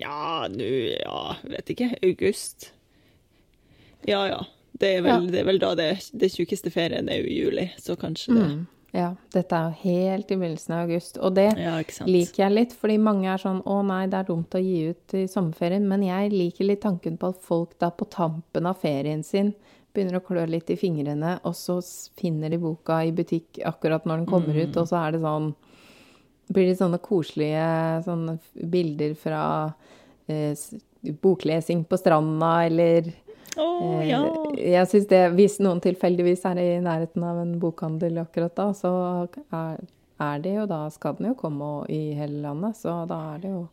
Ja, nå Ja, vet ikke. August. Ja ja. Det er vel, Ja. det er vel da det, det tjukkeste ferien er jo i juli, så kanskje det Mm. Ja, dette er helt i begynnelsen av august. Og det Ja, liker jeg litt, fordi mange er sånn 'Å nei, det er dumt å gi ut i sommerferien', men jeg liker litt tanken på at folk da på tampen av ferien sin begynner å klø litt i fingrene, og så finner de boka i butikk akkurat når den kommer ut, og så er det sånn Blir det sånne koselige sånne bilder fra eh, boklesing på stranda, eller Eh, ja. Jeg synes det, Hvis noen tilfeldigvis er i nærheten av en bokhandel akkurat da, så er, er det jo da Skal den jo komme i hele landet, så da er det jo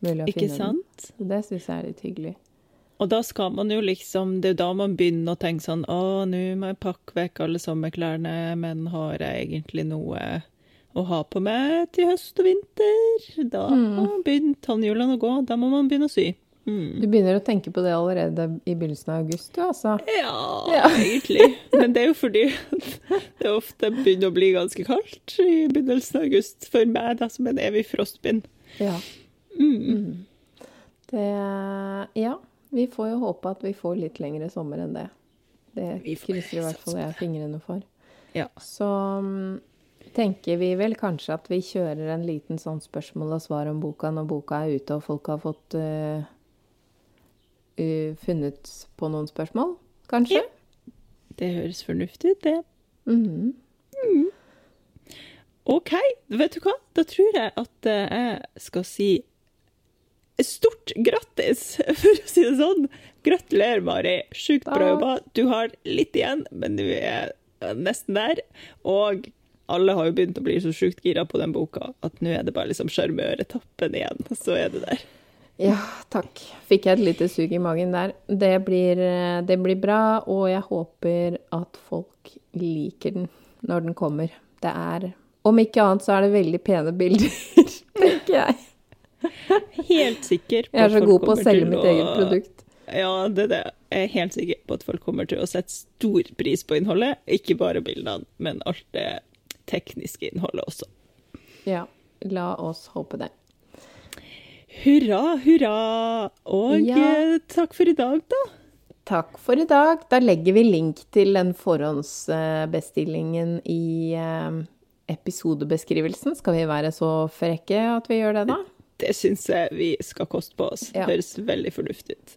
mulig å Ikke finne sant? den. Det syns jeg er litt hyggelig. Og da skal man jo liksom Det er da man begynner å tenke sånn Å, nå må jeg pakke vekk alle sommerklærne, men har jeg egentlig noe å ha på meg til høst og vinter? Da Mm. begynner tannhjulene å gå. Da må man begynne å sy. Mm. Du begynner å tenke på det allerede i begynnelsen av august, du, altså. Ja, Ja. egentlig. Men det er jo fordi det ofte begynner å bli ganske kaldt i begynnelsen av august for meg, da, som en evig frostbind. Ja. Mm. Det Ja. Vi får jo håpe at vi får litt lengre sommer enn det. Det krysser i hvert fall jeg fingrene for. Ja. Så mm, tenker vi vel kanskje at vi kjører en liten sånn spørsmål og svar om boka når boka er ute og folk har fått eh, uh, funnet på noen spørsmål, kanskje? Det høres fornuftig ut, det. Mhm. OK, vet du hva? Da tror jeg at eh, jeg skal si stort grattis, for å si det sånn. Gratulerer, Mari. Sjukt bra jobba. Du har litt igjen, men du er nesten der. Og alle har jo begynt å bli så sjukt gira på den boka at nå er det bare liksom sjarmøretappen igjen, så er det der. Ja, takk. Fikk jeg et lite sug i magen der. Det blir, eh, det blir bra, og jeg håper at folk liker den når den kommer. Det er Om ikke annet så er det veldig pene bilder, tenker jeg. Helt sikker på Jeg er så god på å selge mitt å- eget produkt. Ja, det er det. Jeg er helt sikker på at folk kommer til å sette stor pris på innholdet. Ikke bare bildene, men alt det tekniske innholdet også. Ja, la oss håpe det. Hurra, hurra! Og Ja. eh, takk for i dag, da. Takk for i dag. Da legger vi link til den forhåndsbestillingen i eh, episodebeskrivelsen. Skal vi være så frekke at vi gjør det, da? Det syns jeg vi skal koste på oss. Ja. Høres veldig fornuftig ut.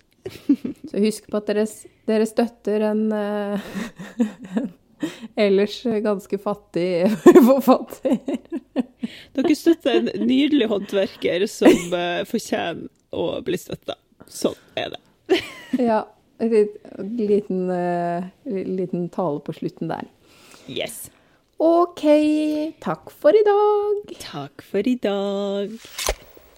Så husk på at dere, dere støtter en eh, ellers ganske fattig forfatter. Dere støtter en nydelig håndverker som eh, fortjener å bli støtta. Sånn er det. Ja, en liten, eh, liten tale på slutten der. Yes. OK, takk for i dag. Takk for i dag.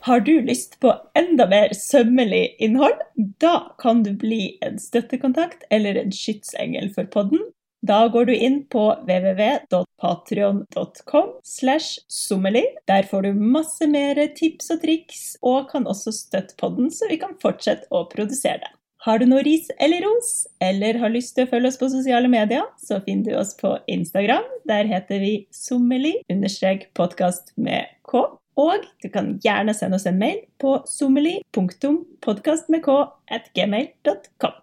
Har du lyst på enda mer sømmelig innhold? Da kan du bli en støttekontakt eller en skytsengel for podden. Da går du inn på www.patrion.com slash sommelig. Der får du masse mer tips og triks, og kan også støtte podden så vi kan fortsette å produsere det. Har du noe ris eller ros, eller har lyst til å følge oss på sosiale medier, så finner du oss på Instagram. Der heter vi sommeli-podkast med k. Og du kan gjerne sende oss en mail på gmail.com.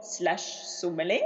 slash sommeli